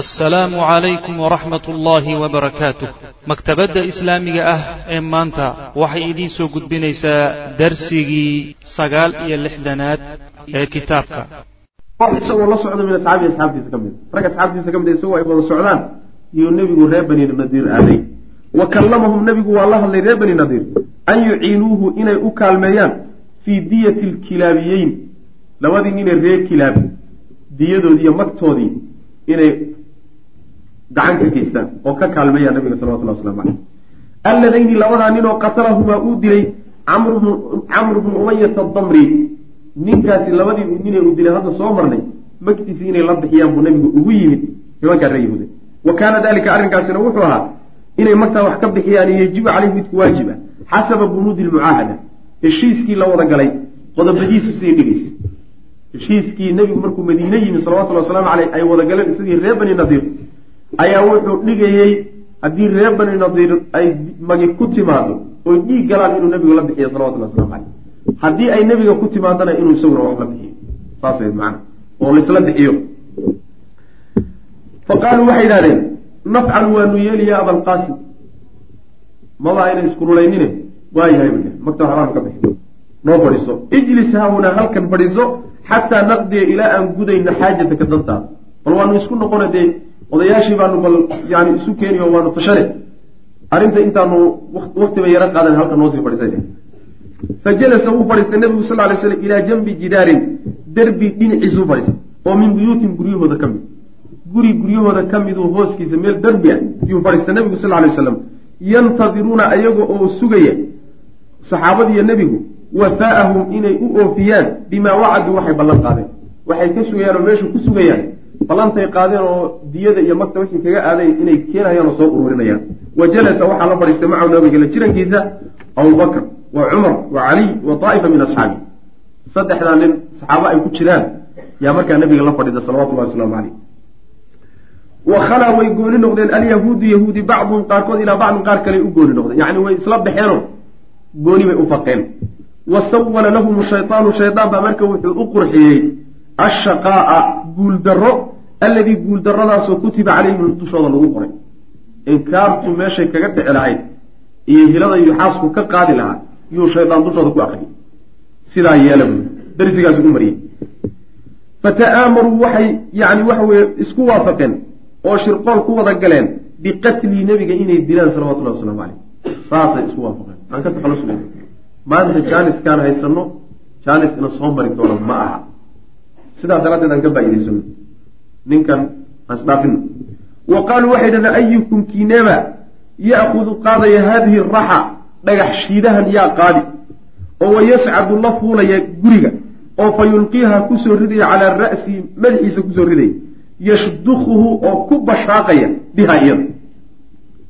assalaamu calaykum waraxmat ullaahi wabarakaatuh maktabadda islaamiga ah ee maanta waxay idiin soo gudbinaysaa darsigii sagaal iyo lixdanaad ee kitaabka. Isagoo la socda min asxaabii asxaabtiisa ka mid. Rag asxaabtiisa ka mid isagoo ay wada socdaan iyuu nebigu reer bani nadiir aaday wa kallamahum nebigu waa la hadlay reer bani nadiir an yuciinuuhu inay u kaalmeeyaan fii diyati lkilaabiyeyn labadii ninee reer kilaab diyadoodii iyo magtoodii inay gacan ka geystaan oo ka kaalmeeyaan nabiga salawatullah waslamu caleyh alladayni labadaa ninoo qatalahumaa uu dilay camru bnu umayata damri ninkaasi labadii ninee uu dilay hadda soo marnay magtiisii inay la bixiyaan buu nabigu ugu yimid nimankaa ree yahuuda wa kaana dalika arrinkaasina wuxuu ahaa inay magtaa wax ka bixiyaan yajibu caleyhi midku waajiba xasaba bunuudi lmucaahada heshiiskii la wada galay qodobadiisu siday dhigaysa. Heshiiskii nebigu markuu madiine yimi salawatulli wasalaamu caleyh ay wada galeen reer bani nadiir ayaa wuxuu dhigayey haddii reer bani nadiir ay magi ku timaado oy dhiig galaan inuu nebigu la bixiyo salawatulli waslamu caleyh haddii ay nebiga ku timaadana inuu isaguna wax la bixiyo saasay macana oo laisla bixiyo. Fa qaaluu waxay idhahdeen nafcalu waanu yeeliya abalqaasim maba ayna iskurulaynine waa yahay bu magta waxbaanu ka bixi noo fadhiiso. Ijlis haahunaa halkan fadhiiso xataa naqdiya ilaa aan gudayno xaajataka dantaada bal waanu isku noqona dee odayaashii baanu bal yani isu keeni oo waanu tashane arrinta intaanu waktiba yaro qaadan halka noosii fa jalasa wuu fadhiistay nabigu sal lay slam ilaa janbi jidaarin derbi dhinaciisuu fadhiistay oo min buyuutin guryahooda ka mid. Guri guryahooda ka miduu hooskiisa meel derbi ah yuu fadhiistay nabigu sal lay waslam yantadiruuna ayaga oo sugaya saxaabadiiyo nebigu wafaa'ahum inay u oofiyaan bimaa wacaduu waxay ballan qaadeen. Waxay ka sugayaan oo meesha ku sugayaan ballantay qaadeen oo diyada iyo magta wixii kaga aaday inay keenayaan oo soo ururinayaan. Wa jalasa waxaa la fadhiistay macahu nabiga la jirankiisa abubakr wa cumar wa caliy wa daa'ifa min asxaabi. Saddexdaa nin saxaabo ay ku jiraan yaa markaa nabiga la fadhiida salawatullahi wasalaamu caleyh wa khalaa way gooni noqdeen alyahuudu yahuudi bacduhum qaarkood ilaa bacdin qaar kale u gooni noqdeen. Yacni way isla baxeenoo gooni bay u faqeen. Wa sawala lahum shaytaanu shaydaan baa marka wuxuu u qurxiyey ashaqaa'a guuldarro alladii guuldarradaasoo kutiba calayhim dushooda lagu qoray inkaartu meeshay kaga dhici lahayd iyo hilada iyo xaasku ka qaadi lahaa yuu shaydaan dushooda ku akriyay sidaa yeela buui darsigaasu u mariyey fata'aamaruu waxay yani waxa weye isku waafaqeen oo shirqool ku wada galeen biqatlii nebiga inay dilaan salawatullahi waslamu caleyh saasay isku waafaqeen aan ka takhalusu maanta jaaniskaan haysano jaanis ina soo mari doono ma aha sidaa daraaddeed aan ka faa'idaysano ninkan aan isdhaafino wa qaaluu waxay dhahdeen ayukum kiineba ya'kudu qaadaya haadihi raxa dhagax shiidahan yaa qaadi oo wayascadu la fuulaya guriga oo fa yulqiiha ku soo ridaya calaa ra'sihi madaxiisa ku soo ridaya yashdukuhu oo ku bashaaqaya biha iyada.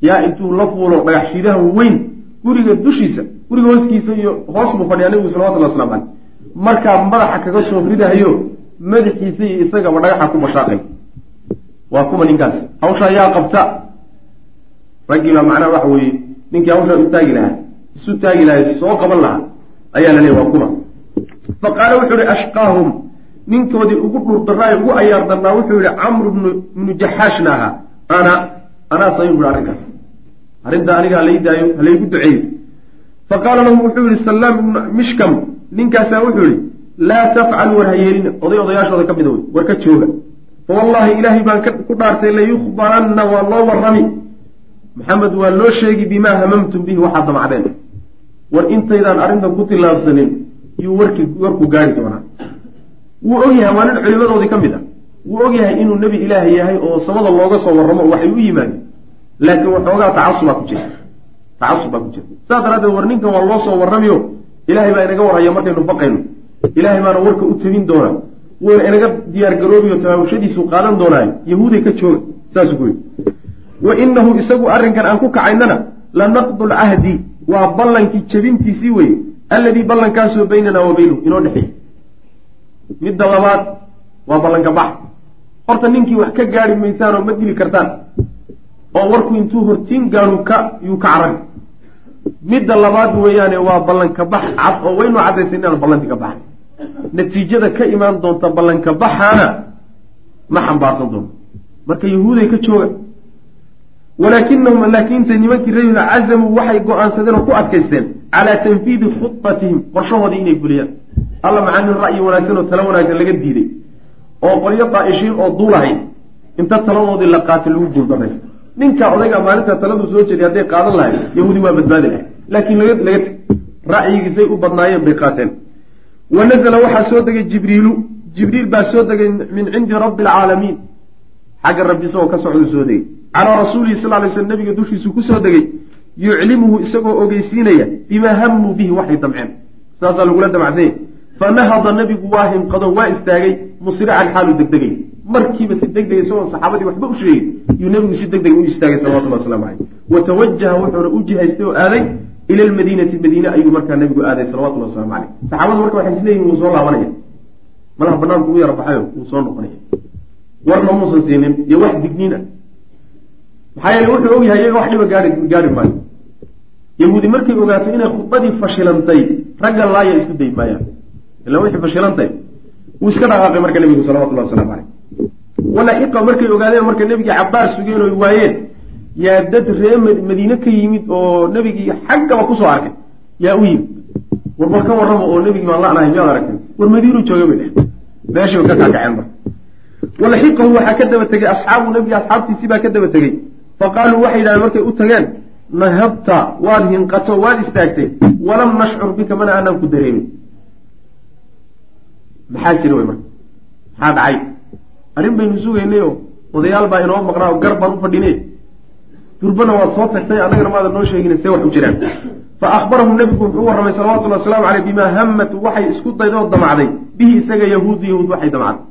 Yaa intuu la fuulo dhagax shiidahan weyn guriga dushiisa guriga hooskiisa iyo hoos buu fadhiyaa nabigu salawatullah waslamu caleyh markaa madaxa kaga soo ridahayo madaxiisa iyo isagaba dhagaxa ku bashaaqay waa kuma ninkaas. Hawshaa yaa qabta. Raggii baa macnaha waxa weeye ninkii hawshaa u taagi lahaa isu taagi lahay soo qaban lahaa ayaa la leeyay waa kuma. Fa qaala wuxuu ihi ashqaahum ninkoodii ugu dhurdaraayo ugu ayaar darnaa wuxuu yihi camru bnu jaxaashna ahaa ana anaa samin bui arrinkaas. Arrinta aniga halay daayo halaygu duceeyo. Fa qaala lahum wuxuu yihi salaam ibnu mishkam. Ninkaasaa wuxuu yihi laa tafcalu war ha yeelina oday odayaashooda ka mida wey war ka jooga. Fa wallaahi ilaahay baan ku dhaartay layukhbaranna waa loo warrami. Maxamed waa loo sheegi bimaa hamamtum bihi waxaad damacdeen war intaydaan arrintan ku tillaabsanin yuu warki warku gaari doonaa. Wuu ogyahay waa nin culimadoodii ka mid ah. Wuu ogyahay inuu nebi ilaaha yahay oo samada looga soo warramo oo waxay u yimaadeen. Laakiin waxoogaa tacasubaa ku jira tacasub baa ku jira saas daraaddeed war ninkan waa loo soo warramiyo. Ilaahay baa inaga warhaya markaynu faqayno ilaahay baana warka u tabin doonaa wuuna inaga diyaar garoobiyo tabaabashadiisu qaadan doonaayo yahuuday ka jooga saasuu ku yidhi. Wa inahu isagu arrinkan aan ku kacaynana la naqdu lcahdi waa ballankii jebintiisii weye alladii ballankaasoo baynanaa wa baynahu inoo dhexeey midda labaad waa ballanka bax. Horta ninkii wax ka gaari maysaan oo ma dili kartaan oo warku intuu hortiin gaanu ka yuu ka carabi midda labaad weeyaane waa ballanka bax cad oo waynu caddaysay inaan ballanti ka baxay natiijada ka imaan doonta ballanka baxaana ma xambaarsan doono marka yahuuday ka jooga walaakinahum laakiinse nimankii reeyahuuda cazamuu waxay go'aansadeen oo ku adkaysteen calaa tanfiidi khudatihim qorshahoodii inay fuliyaan. Alla maxaa nin ra'yi wanaagsan oo talo wanaagsan laga diiday oo qolyo daa'ishiin oo duulahayd inta taladoodii la qaatay lagu guuldaraysta ninka odayga maalinta taladu soo jeeday hadday qaadan lahay yahuudi waa badbaadi lahay laakiin laga laga teg ra'yigiisay u badnaayeen bay qaateen wa nazla waxaa soo degay jibriilu jibriil baa soo degay min cindi rabbi alcaalamiin xagga rabbi isagoo ka socduu soo degay calaa rasuulihi sal lay sl nabiga dushiisu ku soo degay yuclimuhu isagoo ogeysiinaya bimaa hamuu bihi waxay damceen saasaa lagula damcsanya fanahada nabigu waa hinqado waa istaagay musrican xaalu degdegay markiiba si degdega isagoon saxaabadii waxba u sheegin yuu nabigu si degdega u istaagay salawatullah waslamu caleyh watawajaha wuxuuna u jihaystay oo aaday ila lmadiinati madiine ayuu markaa nabigu aaday salawatullah waslamu caleyh saxaabadu marka waxay isleeyihin wuu soo laabanaya malaha banaanku u yara baxayo wuu soo noqonaya warna muusan siinin iyo wax digniin ah maxaa yeele wuxuu ogyahay iyaga wax dhiba gaai gaari maayo yahuudi markay ogaato inay khudbadii fashilantay ragga laaya isku day maayaan ila wixii fashilantay wuu iska dhaqaaqay marka nebigu salawatullah waslamu caleyh walaaxiqa markay ogaadeen marka nebigii cabaar sugeen oy waayeen yaa dad ree madiine ka yimid oo nebigii xaggaba ku soo arkay yaa u yimid. War bal ka warrama oo nebigii baan la-nahay miyaad aragtay? War madiinuu jooga bay dheh meeshii bay ka kaakaceen marka waxaa ka daba tegey asxaabu nebiga asxaabtiisii baa ka daba tegey fa qaaluu waxay yidhahdeen markay u tageen nahabta waad hinqato waad istaagtay. Walam nashcur bika mana aanaan ku dareemin. Maxaa jira wey marka? Maxaa dhacay? Arrin baynu sugaynay oo odayaal baa inoo maqnaa oo gar baan u fadhine durbana waad soo tagtay annagana maadan noo sheegin see wax u jiraan. Fa akhbarahu nebigu wuxuu u warramay salawatullahi wasalaamu caleyh bimaa hammat waxay isku daydoo damacday. Bihi isaga yahuudu yahuud waxay damacday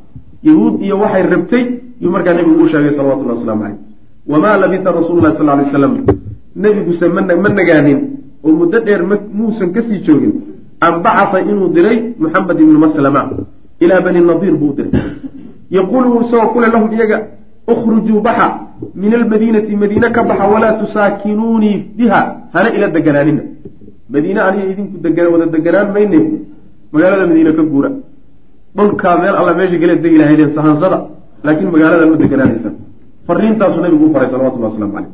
yahuud iyo waxay rabtay yuu markaa nebigu u sheegay salawatullahi waslamu caleyh wamaa labita rasuulu lahi sal lay slam nebiguse ma nagaanin oo muddo dheer muusan ka sii joogin. An bacata inuu diray muxamed ibnu maslama ilaa bani nadiir buu diray. Yaquulu isagoo kule lahum iyaga ukhrujuu baxa min almadiinati madiine ka baxa walaa tusaakinuunii biha hana ila deganaanina madiine aniga idinku wada deganaan mayne magaalada madiine ka guura dhulkaa meel alla meesha galeed degi lahaydeen sahansada laakiin magaalada ma deganaanaysa fariintaasuu nabigu u faray salawatullah waslamu caleyh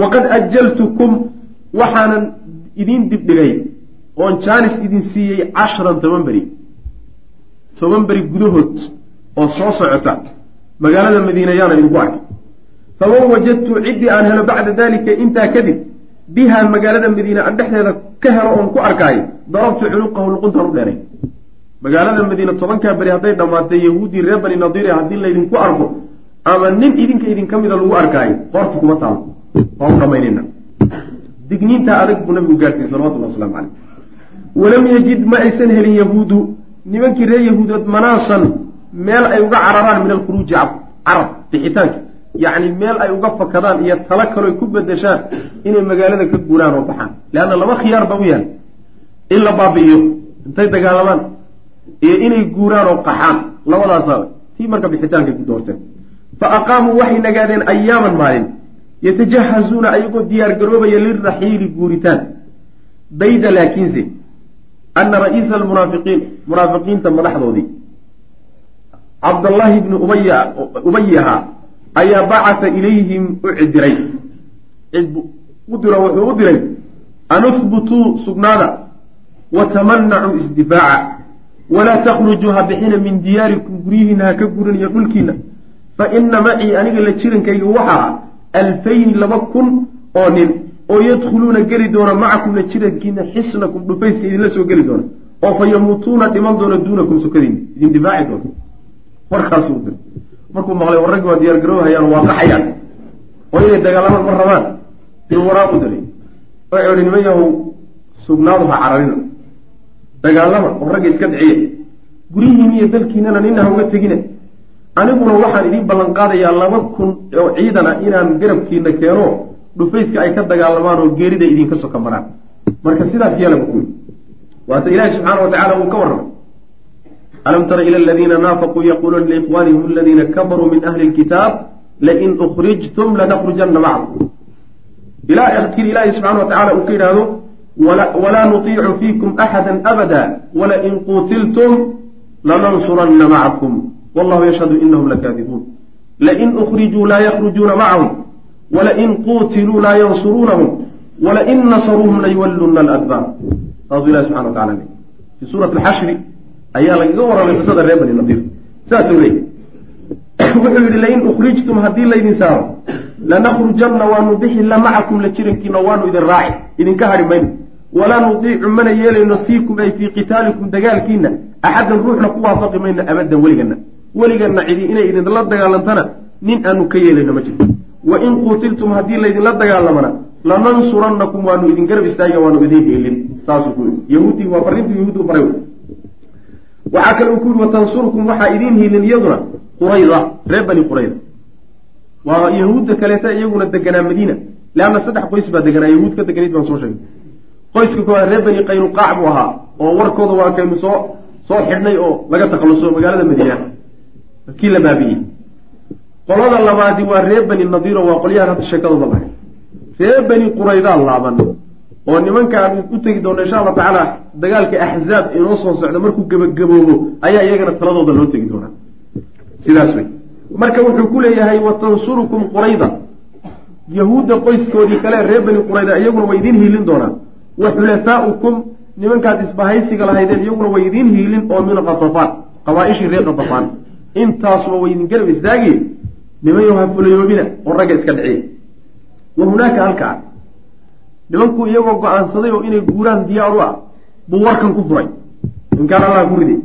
waqad ajaltukum waxaanan idin dibdhigay oon jaanis idin siiyey cashran toban beri toban beri gudahood oo soo socota magaalada madiina yaana idinku arkay. Faman wajadtu ciddii aan helo bacda dalika intaa kadib bihaa magaalada madiina aan dhexdeeda ka helo oon ku arkaayo darabtu cunuqahu luquntaan u dheeray. Magaalada madiina tobankaa beri hadday dhammaatay yahuudii reer bani nadiire haddii laydinku arko ama nin idinka idinka mida lagu arkaayo qoorta kuma taalo waa u dhamaynayna digniintaa adag buu nabigu gaarsiiyey salawatullah waslamu caleyh walam yajid ma aysan helin yahuudu. Nimankii reer yahuudood manaasan meel ay uga cararaan min alkhuruuji carab bixitaanka. Yacni meel ay uga fakadaan iyo talo kaloy ku bedeshaan inay magaalada ka guuraan oo baxaan. Leanna laba khiyaar ba u yahay in la baabi'iyo intay dagaalamaan iyo inay guuraan oo qaxaan. Labadaasa tii marka bixitaankay ku doorteen. Fa aqaamuu waxay nagaadeen ayaaman maalin yatajahazuuna ayagoo diyaar garoobaya liraxiili guuritaan. Bayda laakiinse ana ra'iisa almunaafiqiin munaafiqiinta madaxdoodii cabdallaahi bni ubayi ahaa ayaa bacata ilayhim u cidiray u diro wuxuu u diray an uhbutuu sugnaada watamanacuu isdifaaca. Walaa takhrujuu ha bixina min diyaarikum guryihiina ha ka gurinaya dhulkiina. Fa ina macii aniga la jirankayga waxaa alfayni laba kun oo nin oo yadkhuluuna geli doona macakum la jirankiina xisnakum dhufayska idinla soo geli doona. Oo fa yamuutuuna dhiman doona duunakum sokadiina idin difaaci doona warkaasuu diray markuu maqlay war raggi waa diyaar garoobhayaan waa qaxayaan oo inay dagaalamaan ma rabaan. Inuu waraaq u diray ihi niman yahow sugnaadu ha cararina. Dagaalama oo ragga iska dhiciya guryihiina iyo dalkiinana nina ha uga tegina aniguna waxaan idiin ballan qaadayaa laba kun oo ciidan ah inaan garabkiina keeno dhufayska ay ka dagaalamaan oo geerida idinka soka maraan marka sidaas yeelaba kuwi waata ilaahi subxaana wa tacala uu ka warramay alam tara ila aladiina naafaquu yaquuluuna liikhwaanihim aladiina kafaruu min ahli lkitaab lain ukhrijtum lanakhrujanna macakum ilaa akhir ilaahi subxana wa tacala uu ka yidhaahdo walaa nutiicu fiikum axada abada walain quutiltum lanansuranna macakum wallahu yashhadu inahum lakaadibuun lain ukhrijuu laa yakhrujuuna macahum walain quutiluu laa yansuruunahum walain nasaruuhum layuwalluna aladbaar saasuu ilahi subxana wa tacala leey fii suurati alxashri ayaa lagaga warramay qisada reer bani nadiir saasuu leeyay wuxuu yidhi lain ukhrijtum haddii laydin saaro lanakhrujanna waanu bixi la macakum la jirankiina waanu idin raaci idinka hadhi mayno. Walaa nudiicu mana yeelayno fiikum ay fii qitaalikum dagaalkiina axadan ruuxna ku waafaqi mayno abadan weligana. Weligana cidi inay idinla dagaalantana nin aanu ka yeelayno ma jirto wain quutiltum haddii laydinla dagaalamana lanansurannakum waanu idin garab istaaga waanu idin heelin saasuu ku yahuudii waa farintu yahuud baray waxaa kale uu ku yihi watansurkum waxaa idiin hiilin iyaduna qurayda reer bani qurayda waa yahuudda kaleeta iyaguna deganaa madiina. Leanna saddex qoys baa deganaa yahuud ka deganayd baan soo sheegay. Qoyska koowaad reer bani qaynuqaac buu ahaa oo warkooda waa kaynu soo soo xidhnay oo laga takhalluso magaalada madiina. Kii la baabi'iyey? Qolada labaadi waa reer bani nadiiro waa qolyahan hadda sheekadooda lahay reer bani quraydaa laaban oo nimankaan u tegi doona insha allah tacaala dagaalka axzaab inoo soo socda markuu gebagaboobo ayaa iyagana taladooda loo tegi doonaa. Sidaas wey marka wuxuu ku leeyahay watansurukum qurayda. Yahuudda qoyskoodii kale reer bani qurayda iyaguna way idiin hiilin doonaa wa xulafaaukum nimankaad isbahaysiga lahaydeen iyaguna way idiin hiilin oo min katafaan qabaaishii reer katafaan intaasuba way idin garab istaagi nimanyo ha fulayoobina oo ragga iska dhiciya wa hunaaka halkaa nimankuu iyagoo go'aansaday oo inay guuraan diyaar u ah buu warkan ku furay. Inkaan allah ku riday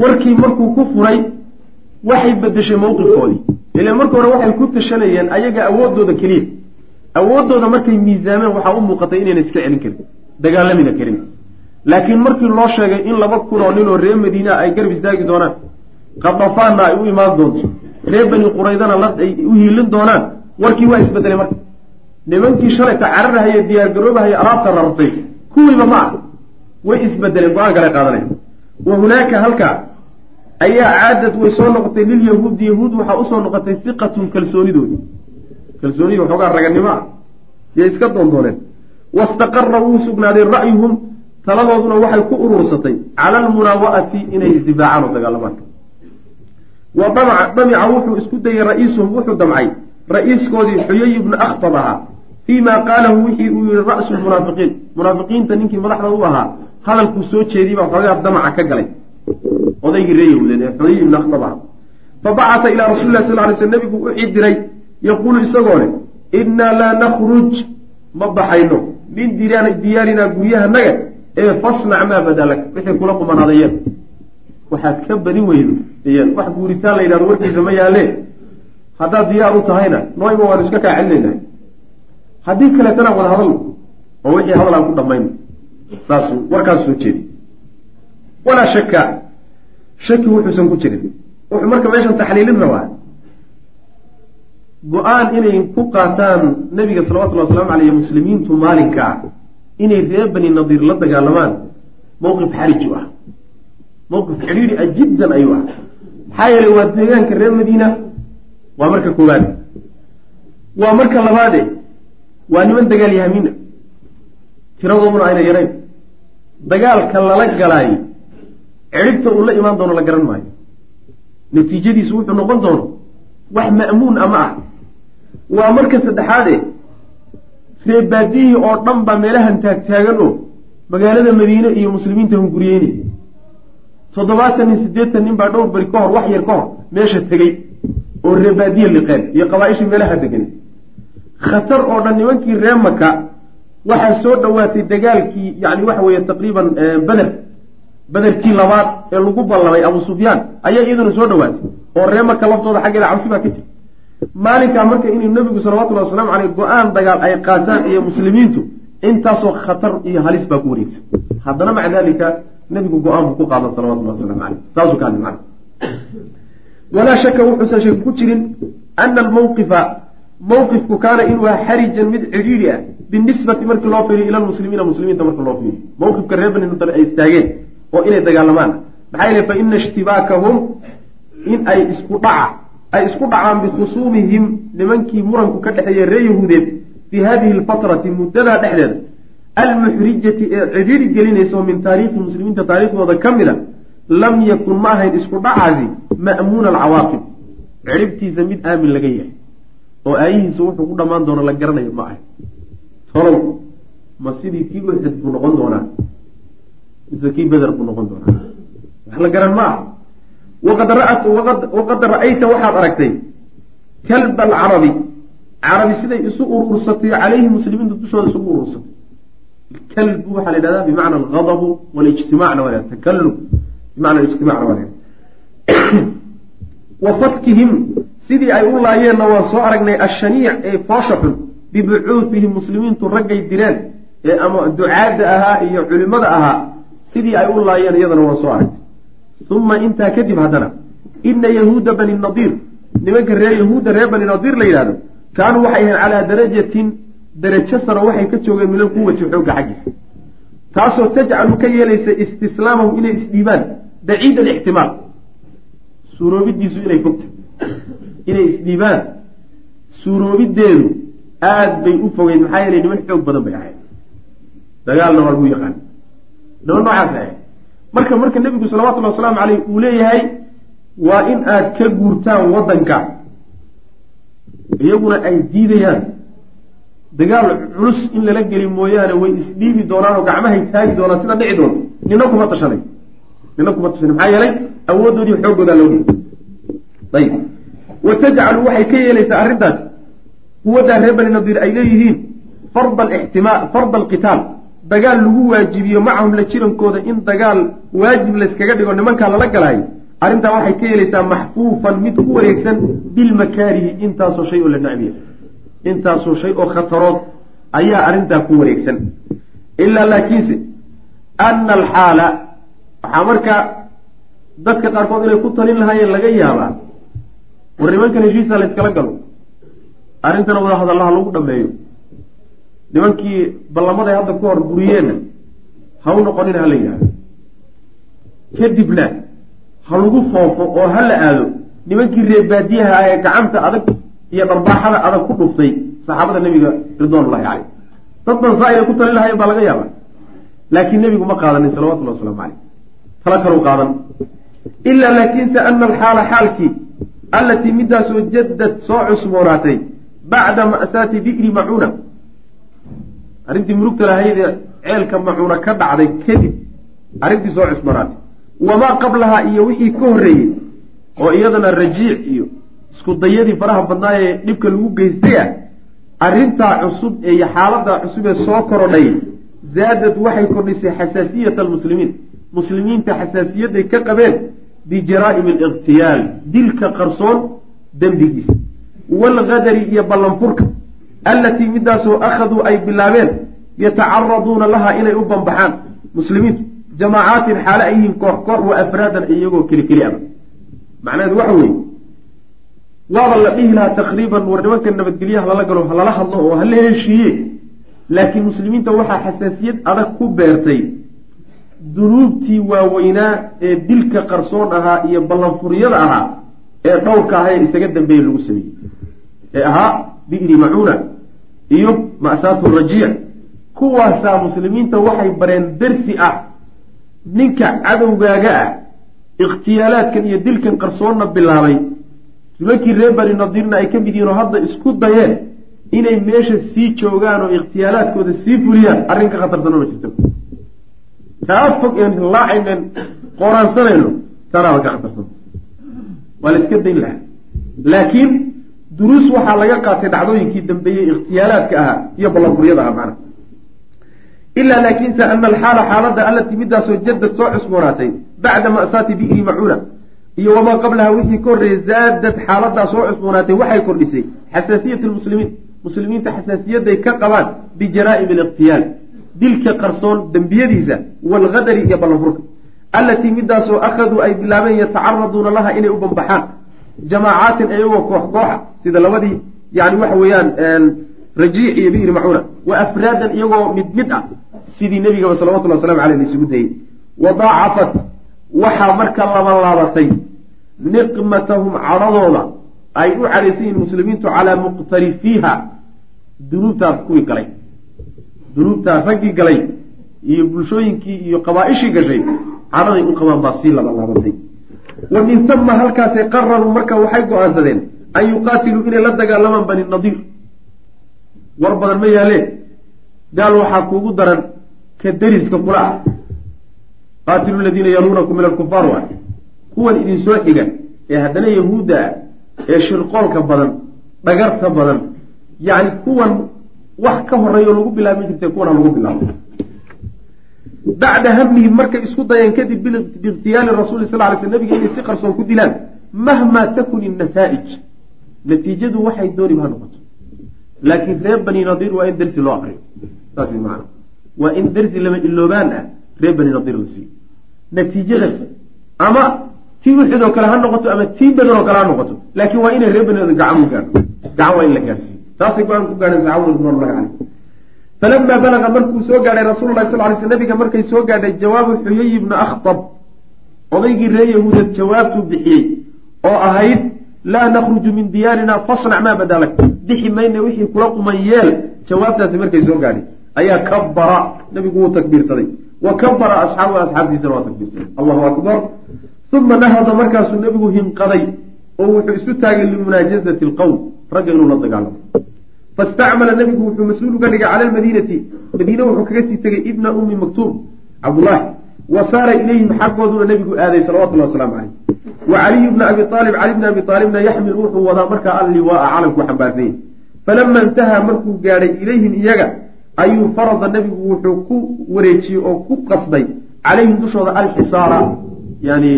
warkii markuu ku furay waxay bedeshay mawqifkoodii. Ila marka hore waxay ku tashanayeen ayaga awooddooda keliya. Awooddooda markay miisaameen waxaa u muuqatay inayna iska celin karin dagaalamina karin. Laakiin markii loo sheegay in laba kun oo nin oo reer madiina ay garab istaagi doonaan qadafaanna ay u imaan doonto. Reer bani quraydana la ay u hiilin doonaan. Warkii waa isbedelay marka nimankii shalayta cararahaya diyaargaroobahaya alaabta rartay kuwiiba ma ah way isbedeleen go'aan kale qaadanaya wa hunaaka halkaa ayaa caadad way soo noqotay lilyahuudi yahuud waxaa u soo noqotay hiqatun kalsoonidoodii kalsoonidii waxoogaa raganimo ah yay iska doondooneen wastaqara wuu sugnaaday ra'yuhum taladooduna waxay ku urursatay cala almunaawa'ati inay isdifaacaan oo dagaalamaan wa damica wuxuu isku dayey ra'iisuhum wuxuu damcay. Ra'iiskoodii xuyay ibnu akhtab ahaa fii ma qaalahu wixii uu yihi ra'su lmunaafiqiin munaafiqiinta ninkii madaxda u ahaa hadalkuu soo jeediyey baa xoogaa damaca ka galay odaygii ree yahuudeed ee xuyay ibnu akhtab ahaa fabacata ilaa rasuli lah sal ly sl nebigu u cidiray yaquulu isagoo leh innaa laa nakhruj ma baxayno min diyaarinaa guryahanaga ee fasnac maa badalak wixii kula qumanaadayeen waxaad ka badin weydo wax guuritaan la yidhahdo warkiisa ma yaalle haddaad diyaar u tahayna nooyba waanu iska kaa celinaynahay haddii kaleetana wada hadalno oo wixii hadal aan ku dhammayno saasuu warkaas soo jeedi. Walaa shaka shaki wuxuusan ku jirin. Wuxuu marka meeshan taxliilin rabaa go'aan inay ku qaataan nabiga salawatullhi waslamu aleyh muslimiintu maalinkaa inay reer bani nadiir la dagaalamaan mowqif xarij u ah. Mowqif xidhiiri ah jiddan ayuu ah. Maxaa yeelay waa deegaanka reer madiina waa marka koowaade waa marka labaade waa niman dagaal yahamiina tiradooduna ayna yarayn. Dagaalka lala galaayo cidhibta uu la imaan doono la garan maayo. Natiijadiisu wuxuu noqon doono wax ma'muun ama ah. Waa marka saddexaade reebaadiyihii oo dhan baa meelahan taagtaagan oo magaalada madiine iyo muslimiinta hunguriyeynay toddobaatan iyo siddeetan nin baa dhowr beri ka hor wax yar ka hor meesha tegey oo reebaadiye liqeen iyo qabaa-ishii meelaha deganay khatar oo dhan nimankii ree maka waxaa soo dhowaatay dagaalkii yacni waxa weeye taqriiban beder bederkii labaad ee lagu ballamay abu sufyaan ayaa iyaduna soo dhowaatay oo ree maka laftooda xaggeeda cabsi baa ka jira. Maalinkaa marka inuu nebigu salawatullahi waslamu caleyh go'aan dagaal ay qaataan iyo muslimiintu intaasoo khatar iyo halis baa ku wareegsan. Haddana maca dalika nebigu go'aan buu ku qaadan salawatullahi waslamu caleyh saasuu ka macna walaa shaka wuxuusan shaki ku jirin ana almawqifa mawqifku kaana inuu aha xarijan mid cidhiidhi ah binisbati markii loo fiiriyo ila lmuslimiina muslimiinta marka loo fiiriyo. Mawqifka reer bani nadar ay istaageen oo inay dagaalamaan maxaa yeele fa ina ishtibaakahum in ay isku dhaca ay isku dhacaan bikhusuumihim nimankii muranku ka dhexeeya ree yahuudeed fii hadihi alfatrati muddadaa dhexdeeda. Almuxrijati ee cidhiiri gelinaysa min taariikhi muslimiinta taariikhdooda ka mid a lam yakun ma ahayn isku dhacaasi ma'muuna alcawaaqib. Ciribtiisa mid aamin laga yahay oo aayihiisa wuxuu ku dhammaan doono la garanayo ma ahay tolow ma sidii kii uxud buu noqon doonaa? Mise kii beder buu noqon doonaa? Wax la garan ma aha waqad ra'ayta waxaad aragtay kalba alcarabi carabi siday isu urursatay calayhi muslimiinta dushooda isugu urursatay. Kalbu waxaa la yidhahdaa bimacna alghadabu walijtimacna waa takalub bimacna ijtimacna waa la fatkihim sidii ay u laayeenna waan soo aragnay ashaniic ee foosha xun bibucuuhihim muslimiintu raggay direen ee ama ducaadda ahaa iyo culimada ahaa sidii ay u laayeen iyadana waan soo aragtay uma intaa kadib haddana ina yahuuda bani nadiir nimanka reer yahuudda reer bani nadiir la yidhahdo kaanuu waxay ahayn calaa darajatin darajo saro waxay ka joogeen minal quwati xoogga xaggiisa. Taasoo tajcalu ka yeelaysa istislaamahum inay isdhiibaan baciid alixtimaal suuroobidiisu inay fogta inay isdhiibaan suuroobideedu aada bay u fogeyd maxaa yeelay niman xoog badan bay ahayd. Dagaalna waa lagu yaqaan. Niman noocaas ahayd marka marka nebigu salawatullhi wasalaamu caleyh uu leeyahay waa in aad ka guurtaan waddanka. Iyaguna ay diidayaan. Dagaal culus in lala geli mooyaane way isdhiibi doonaan oo gacmahay taagi doonaan sida dhici doonta. Nina kuma tashanay. Nina kuma tashanay. Maxaa yeelay awooddoodii xooggoodaa loo dhigay ayib wa tajcalu waxay ka yeelaysaa arrintaas quwaddaa reer bani nadiir ay leeyihiin farda alqitaal dagaal lagu waajibiyo macahum la jirankooda in dagaal waajib layskaga dhigo nimankaa lala galahay arrintaa waxay ka yeelaysaa maxfuufan mid ku wareegsan bilmakaarihi intaasoo shay oo la nacbiya intaasoo shay oo khatarood ayaa arrintaa ku wareegsan ilaa laakiinse ana alxaala waxaa markaa dadka qaarkood inay ku talin lahaayeen laga yaabaa war nimankan heshiisa la yskala galo arrintana wada hadallaha lagu dhameeyo nimankii ballamaday hadda ku hor buriyeenna ha u noqonin ha la yidhahdo kadibna ha lagu foofo oo ha la aado nimankii reebaadiyaha ah ee gacanta adag iyo dharbaaxada adag ku dhuftay saxaabada nebiga ridwanullahi caleyh dad ban saa inay ku talin lahayen baa laga yaaba laakiin nebigu ma qaadanin salawatullahi waslamu caleyh tala kalu qaadan. Ilaa laakiinse ana alxaala xaalkii allatii midaasoo jaddad soo cusboonaatay bacda ma'saati bi'ri macuuna. Arrintii murugta lahaydee ceelka macuuna ka dhacday kadib arrintii soo cusboonaatay wamaa qablahaa iyo wixii ka horreeyey oo iyadana rajiic iyo isku dayadii faraha badnaa ee dhibka lagu geystay ah arrintaa cusub iyo xaaladaa cusub ee soo korodhay zaadad waxay kordhisay xasaasiyata almuslimiin. Muslimiinta xasaasiyadday ka qabeen bijaraa'imi aliqtiyaal dilka qarsoon dembigiisa waalgadari iyo ballanfurka allatii midaasoo akhaduu ay bilaabeen yatacaraduuna lahaa inay u banbaxaan muslimiintu jamaacaatin xaale ay yihiin koox koox wa afraadan iyagoo keli keli aba macnaheedu waxa weeye waaba la dhihi lahaa taqriiban war nimanka nabadgelyaha lala galo halala hadlo oo hala heshiiye laakiin muslimiinta waxaa xasaasiyad adag ku beertay dunuubtii waaweynaa ee dilka qarsoon ahaa iyo ballanfuryada ahaa ee dhowrka ahaa ee isaga dambeeye lagu sameeyey. Ee ahaa bi'ri macuuna iyo ma'saatu rajiic. Kuwaasaa muslimiinta waxay bareen darsi ah ninka cadowgaaga ah ikhtiyaalaadkan iyo dilkan qarsoonna bilaabay. Nimankii reer bani nadiirna ay ka mid yihiin oo hadda isku dayeen inay meesha sii joogaan oo ikhtiyaalaadkooda sii fuliyaan arrin ka khatarsanoo ma jirto kaa fog een laacaynen qooraansanayno tanaaba ka khatarsan waa la iska dayn lahaa. Laakiin duruus waxaa laga qaatay dhacdooyinkii dambeeyey ikhtiyaalaadka ahaa iyo ballanfuryada ahaa macna ilaa laakiinse ana alxaala xaaladda allatii midaasoo jadad soo cusboonaatay bacda ma'saati bi'ri macuuna iyo wamaa qablaha wixii ka horreeyey zaadad xaaladaa soo cusboonaatay waxay kordhisay xasaasiyat lmuslimiin muslimiinta xasaasiyadday ka qabaan bijaraa'im aliqtiyaal dilka qarsoon dembiyadiisa waalgadari iyo ballanfurka allatii midaasoo akhaduu ay bilaabeen yatacaraduuna laha inay u banbaxaan. Jamaacaatin iyagoo koox kooxa sida labadii yani waxa weeyaan rajiic iyo bi'ri macuuna wa afraadan iyagoo mid mid ah sidii nebigaba salawatullhi waslamu aleyh laisugu dayey wadaacafat waxaa marka laban laabatay niqmatahum cadhadooda ay u cadhaysan yihiin muslimiintu calaa muqtarifiiha dunuubtaa kuwii galay dunuubtaa raggii galay iyo bulshooyinkii iyo qabaa-ishii gashay cadhaday u qabaan baa sii laban laabatay wa min tama halkaasay qararuu marka waxay go'aansadeen an yuqaatiluu inay la dagaalamaan bani nadiir war badan ma yaaleen gaal waxaa kuugu daran ka deriska kula ah qaatilu ladiina yaluunakum min alkufaar waay kuwan idin soo xiga ee haddana yahuudda ah ee shirqoolka badan dhagarta badan yacni kuwan wax ka horeeyo lagu bilaabi jirtay kuwan ha lagu bilaabo bacda hamihim markay isku dayeen kadib biikhtiyaali rasuuli sal lay sl nabiga inay si qarsoon ku dilaan mahmaa takun innataa-ij natiijadu waxay dooniba ha noqoto. Laakiin reer bani nadiir waa in dersi loo akriyo saas maana waa in dersi lama iloobaan ah reer bani nadiir la siiyo. Natiijada ama tii uxidoo kale ha noqoto ama tii badan oo kale ha noqoto. Laakiin waa inay reer bani nadiir gacan u gaadho gacan waa in la gaadhsiiyo taasay go'aan ku gaadheen saxabada ridwan ullahi caleyh falamaa balaga markuu soo gaadhay rasuulu lahi sal ly sl nabiga markay soo gaadhay jawaabu xuyay ibna akhtab odaygii ree yahuudad jawaabtuu bixiyey oo ahayd laa nakhruju min diyaarina fasnac maa badalak bixi mayna wixii kula quman yeel jawaabtaasi markay soo gaadhay ayaa kabara nabigu wuu takbiirsaday. Wa kabara asxaabu asxaabtiisana waa takbiirsaday. Allahu akbar. Uma nahada markaasuu nebigu hinqaday oo wuxuu isu taagay limunaajazati lqowm ragga inuu la dagaalamo. Fastacmala nebigu wuxuu mas'uul uga dhigay cala lmadiinati madiine wuxuu kaga sii tegay ibna ummi maktuum cabdullaahi. Wa saara ilayhim xaggooduna nebigu aaday salawatullahi wasalaamu caleyh wa caliyu bna abi aalib cali bna abi aalibna yaxmil wuxuu wadaa markaa alliwaaa calanku xambaarsanyay falama intahaa markuu gaadhay ilayhim iyaga ayuu farada nebigu wuxuu ku wareejiyey oo ku qasbay calayhim dushooda alxisaara yani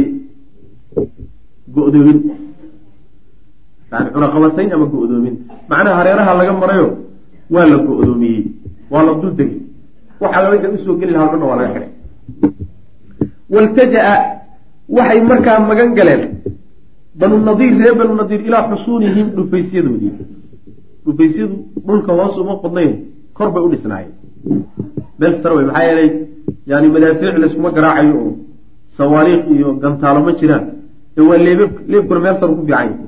go-doomin yani cunaqabatayn ama go-doomin macnaha hareeraha laga marayo waa la go-doomiyey waa la dul degay. Waxa la wixii u soo geli lahaa o dhanna waa laga xidhay waltaja-a waxay markaa magan galeen. Banu nadiir reer banu nadiir ilaa xusuunihim dhufaysyadoodii dhufaysyadu dhulka hoos uma qodnayn kor bay u dhisnaayeen. Meel sare wey maxaa yeelay yani madaafiic layskuma garaacayo oo sawaariikh iyo gantaalo ma jiraan. Ee waa leebab leebkuna meel sare ku fiican yahy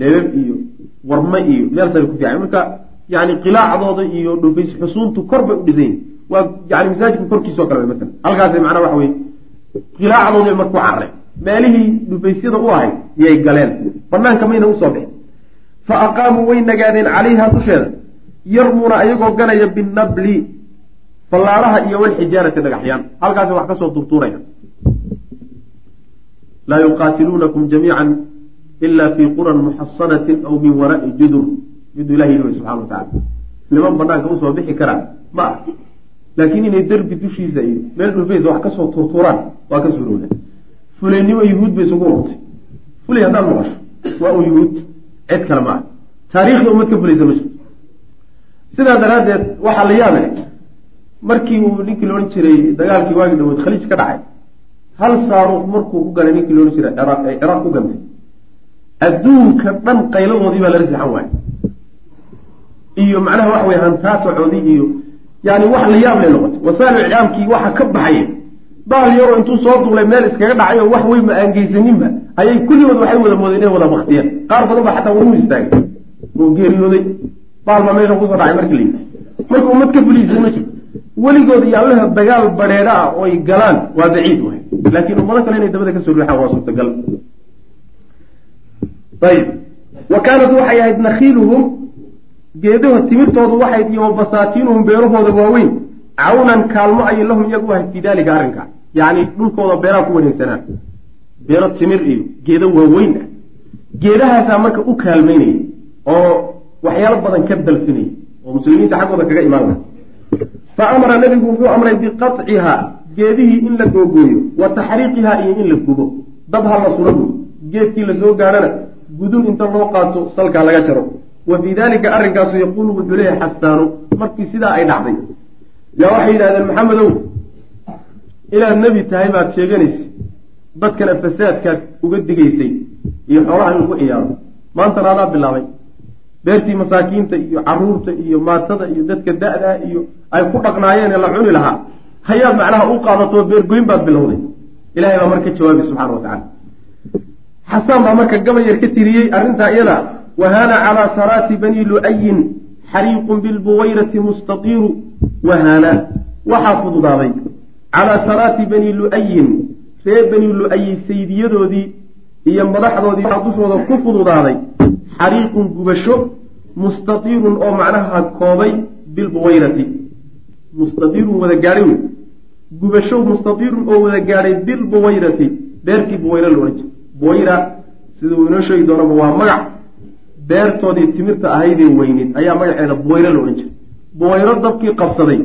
leebab iyo warme iyo meel sare ku fiican. Marka yani qilaacdooda iyo dhufays xusuuntu kor bay u dhisan yihiin waa yani masaajidka korkiisao kale matalan halkaas macnaa waxa weye qilaacdooda markuu carre meelihii dhufaysyada u ahayd yay galeen. Banaanka mayna u soo bixin. Fa aqaamuu way nagaadeen calayha dusheeda. Yarmuuna ayagoo ganaya binabli fallaaraha iyo walxijaarati dhagaxyaan. Halkaasay wax ka soo turtuuraya laa yuqaatiluunakum jamiica ila fii quran muxasanatin aw min waraai judur miduu ilahi yidhi subxana wa tacala niman banaanka u soo bixi karaa ma ah laakiin inay derbi dushiisa iyo meel dhulfaysa wax ka soo turtuuraan waa ka suurowda fulaynimo yuhuud bay isugu urtay fulay haddaad maqasho waa uu yuhuud cid kale ma ah taariikhda ummad ka fulaysa ma jirto sidaa daraaddeed waxaa la yaabay markii uu ninkii loodhan jiray dagaalkii waagi dhawood khaliij ka dhacay hal saaruuq markuu ku ganay ninkii loodhan jiray ciraaq ay ciraaq ku gantay adduunka dhan qayladoodii baa lala sixan waayay iyo macnaha waxa weye hantaatocoodii iyo yani wax la yaab lay noqotay. Wasaail iclaamkii waxa ka baxaya baal yaroo intuu soo duulay meel iskaga dhacay oo wax weyn ma aangeysaninba ayay kulligood waxay wada moodeen inay wada baktiyeen qaar badan baa xataa wau istaagay. Oo geeriyooday. Baal baa meesha ku soo dhacay markii layidhi marka ummad ka fuliisa ma jirto. Weligood iyo dagaal badheedha ah oo ay galaan waa baciid waay. Laakiin ummado kale inay dabada ka soo riixaan waa suurtagal ayib wa kaanat waxay ahayd nakhiiluhum geedaha timirtoodu waxay iyo wa beerahooda waaweyn cawnan kaalmo ayay lahum iyagu ahayd fii daalika arrinka yacni dhulkooda beeraha ku wareegsanaa beero timir iyo geedo waaweyn ah geedahaasaa marka u kaalmaynaya oo waxyaalo badan ka dalfinaya oo muslimiinta xaggooda kaga imaan laha fa amara nebigu wuxuu amray biqacihaa geedihii in la googooyo wa taxriiqihaa iyo in la gubo dab ha la surago geedkii la soo gaadhana gudun inta loo qaato salkaa laga jaro. Wa fii dalika arrinkaasu yaquulu wuxuu leeyahay xasaanu markii sidaa ay dhacday. Yaa waxay yidhahdeen maxamedow inaad nebi tahay baad sheeganaysa dadkana fasaadkaad uga digaysay iyo xoolaha in lagu ciyaaro. Maantana adaa bilaabay. Beertii masaakiinta iyo carruurta iyo maatada iyo dadka da-daa iyo ay ku dhaqnaayeen ee la cuni lahaa hayaad macnaha u qaadatoo beergoyn baad bilowday. Ilahay baa marka jawaabay subxana wa tacala xasaan baa marka gabayar ka tiriyey arrintaa iyada wahaana calaa saraati bani lu'ayin xariiqun bilbuwayrati mustatiiru wahaana. Waxaa fududaaday calaa saraati bani lu'ayin reer bani lu-ayi saydiyadoodii iyo madaxdoodii waxaa dushooda ku fududaaday xariiqun gubasho mustadiirun oo macnaha koobay bilbuwayrati mustadiirun wada gaadhay wey. Gubasho mustadiirun oo wada gaadhay bilbuwayrati beertii buwayra la odhan jira buwayra sida uu inoo sheegi doonaba waa magac. Beertoodii timirta ahaydee weyneyd ayaa magaceeda buwayro la odhan jiray. Buwayro dabkii qabsaday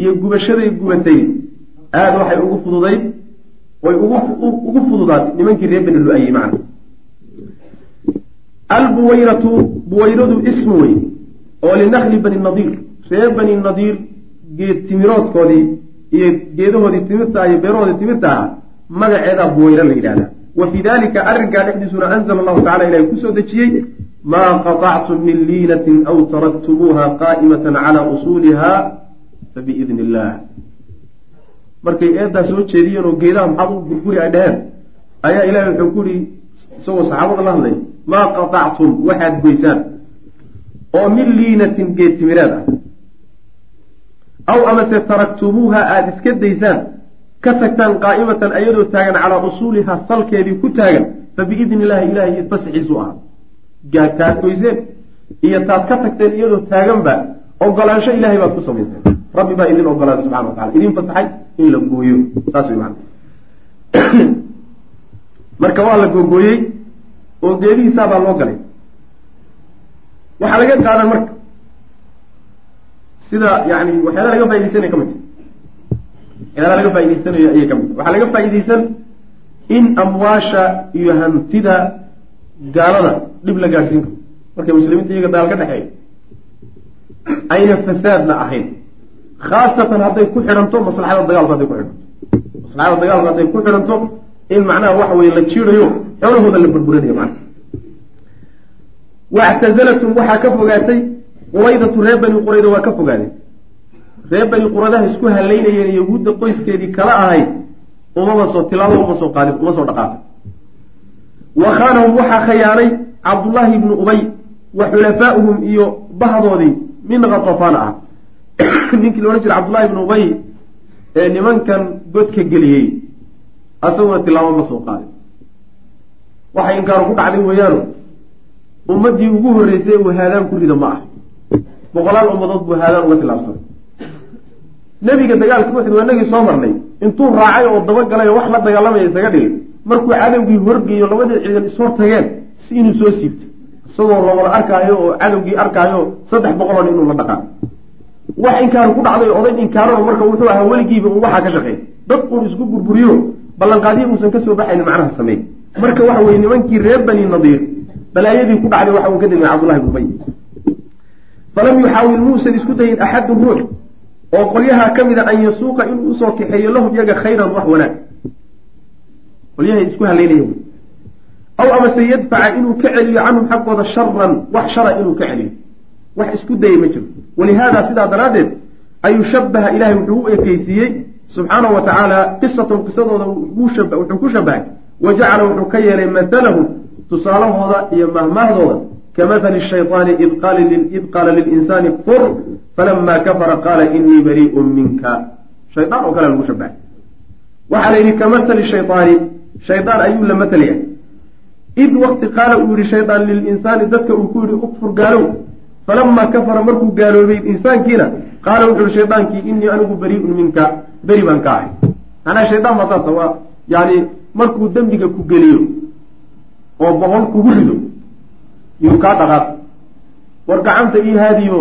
iyo gubashaday gubatay aada waxay ugu fududayd way ugu fududaatay. Nimankii reer beni lu-ayey macna. Albuwayratu buwayradu ismu wey oo linakli bani nadiir reer bani nadiir geed timiroodkoodii iyo geedahoodii timirta iyo beerahoodii timirta ahaa magaceedaa buwayro la yidhahdaa wa fii dalika arrinkaa dhexdiisuna anzala allahu tacala ilahay ku soo dejiyey maa qaطactum min liinatin aw taraktumuuha qaa'imatan calaa usuuliha fabiidni illah markay eeddaa soo jeediyeen oo geedaha maxaad u gurguri ay dheheen ayaa ilahay wuxuu ku yihi isagoo saxaabada la hadlay maa qaطactum waxaad goysaan oo min liinatin geed timireed ah. Aw amase taraktumuuha aada iska daysaan ka tagtaan qaa'imatan ayadoo taagan calaa usuuliha salkeedii ku taagan fa illahi ilahay fasxiisu ahaa. Taad goyseen iyo taad ka tagteen iyadoo taaganba ogolaansho ilahay baad ku samayseen rabbi baa idin ogolaaday subxana wa tacala idin fasaxay in la gooyo. Saas wey maana marka waa la googooyey oo geedihiisaabaa loo galay. Waxaa laga qaadan marka sida yani waxyaala laga faidaysanaya ka mid waxyaala laga faa'idaysanayo ayay ka mid waxaa laga faa'iidaysan in amwaasha iyo hantida gaalada dhib la gaadhsiin karo. Markay muslimiinta iyaga dagaal ka dhexeeya ayna fasaadna ahayn. Khaasatan hadday ku xidhanto maslaxada dagaalku hadday ku xidhanto. Maslaxada dagaalku hadday ku xidhanto in macnaha waxa weye la jiidayo xoolahooda la burburinayo macna wactazalatum waxaa ka fogaatay quraydatu reer bani qurayda waa ka fogaadeen reer bani quradaha isku halaynayeen yahuudda qoyskeedii kala ahayd umama soo tilaabo uma soo qaadin uma soo dhaqaaqay wa khaanahum waxaa khayaanay cabdullaahi ibnu ubay wa xulafaa'uhum iyo bahdoodii min katafaan ah. Ninkii laodhan jira cabdullahi ibnu ubay ee nimankan godka geliyey asaguna tilaabo ma soo qaadin waxay inkaaru ku dhacday weeyaano ummaddii ugu horreysay uu ku rida ma ah. Boqolaal ummadood buu haadaan uga tilaabsaday nebiga dagaalka uxud waa soo marnay intuu raacay oo dabagalay oo wax la dagaalamaya isaga dhigay markuu cadowgii horgeeyo labadii ciidan ishor tageen si inuu soo siibto isagoo lawada arkaayo oo cadowgii arkaayo saddex boqolon inuu la dhaqaa wax inkaaru ku dhacday oday inkaarano marka wuxuu ahaa weligiiba uu waxaa ka shaqeey dad uun isku burburiyo ballanqaadyo uusan ka soo baxayni macnaha sameey marka waxa weye nimankii reer bani nadiir balaayadii ku dhacday waxa uu ka damey cabdullahi bnu ubay. Falam yuxaawil muusan isku dayin axadun ruux oo qolyaha ka mida an yasuuqa inuu u soo kaxeeyo lahum yaga khayran wax wanaag. Qolyahay isku halaynaya wy aw amase yadfaca inuu ka celiyo canhum xaggooda sharan wax shara inuu ka celiyo. Wax isku dayay ma jiro. Walihaada sidaa daraaddeed ayuu shabaha ilahay wuxuu u ekeysiiyey subxaanahu wa tacaala qisatahum qisadooda wuxuu ku shabahay wa jacala wuxuu ka yeelay matalahum tusaalahooda iyo mahmaahdooda kamahali shayطaani id qaala lilinsaani kfur falama kafara qaala inii bariiءu minka shayaan oo kale lagu shabahay waxaa la yidhi kamahali shayطaani shaydaan ayuu la matalaya id wakti qaala uu yihi shaydaan lilinsaani dadka uu ku yihi ukfur gaalow falamaa kafara markuu gaaloobay insaankiina qaala wuxu uhi shaydaankii inii anigu bariiun minka beri baan ka ahay macnaha shaydaan baa saasa waa yani markuu dembiga ku geliyo oo boqol kugu rido yuu kaa dhaqaaq war gacanta ii haadiyo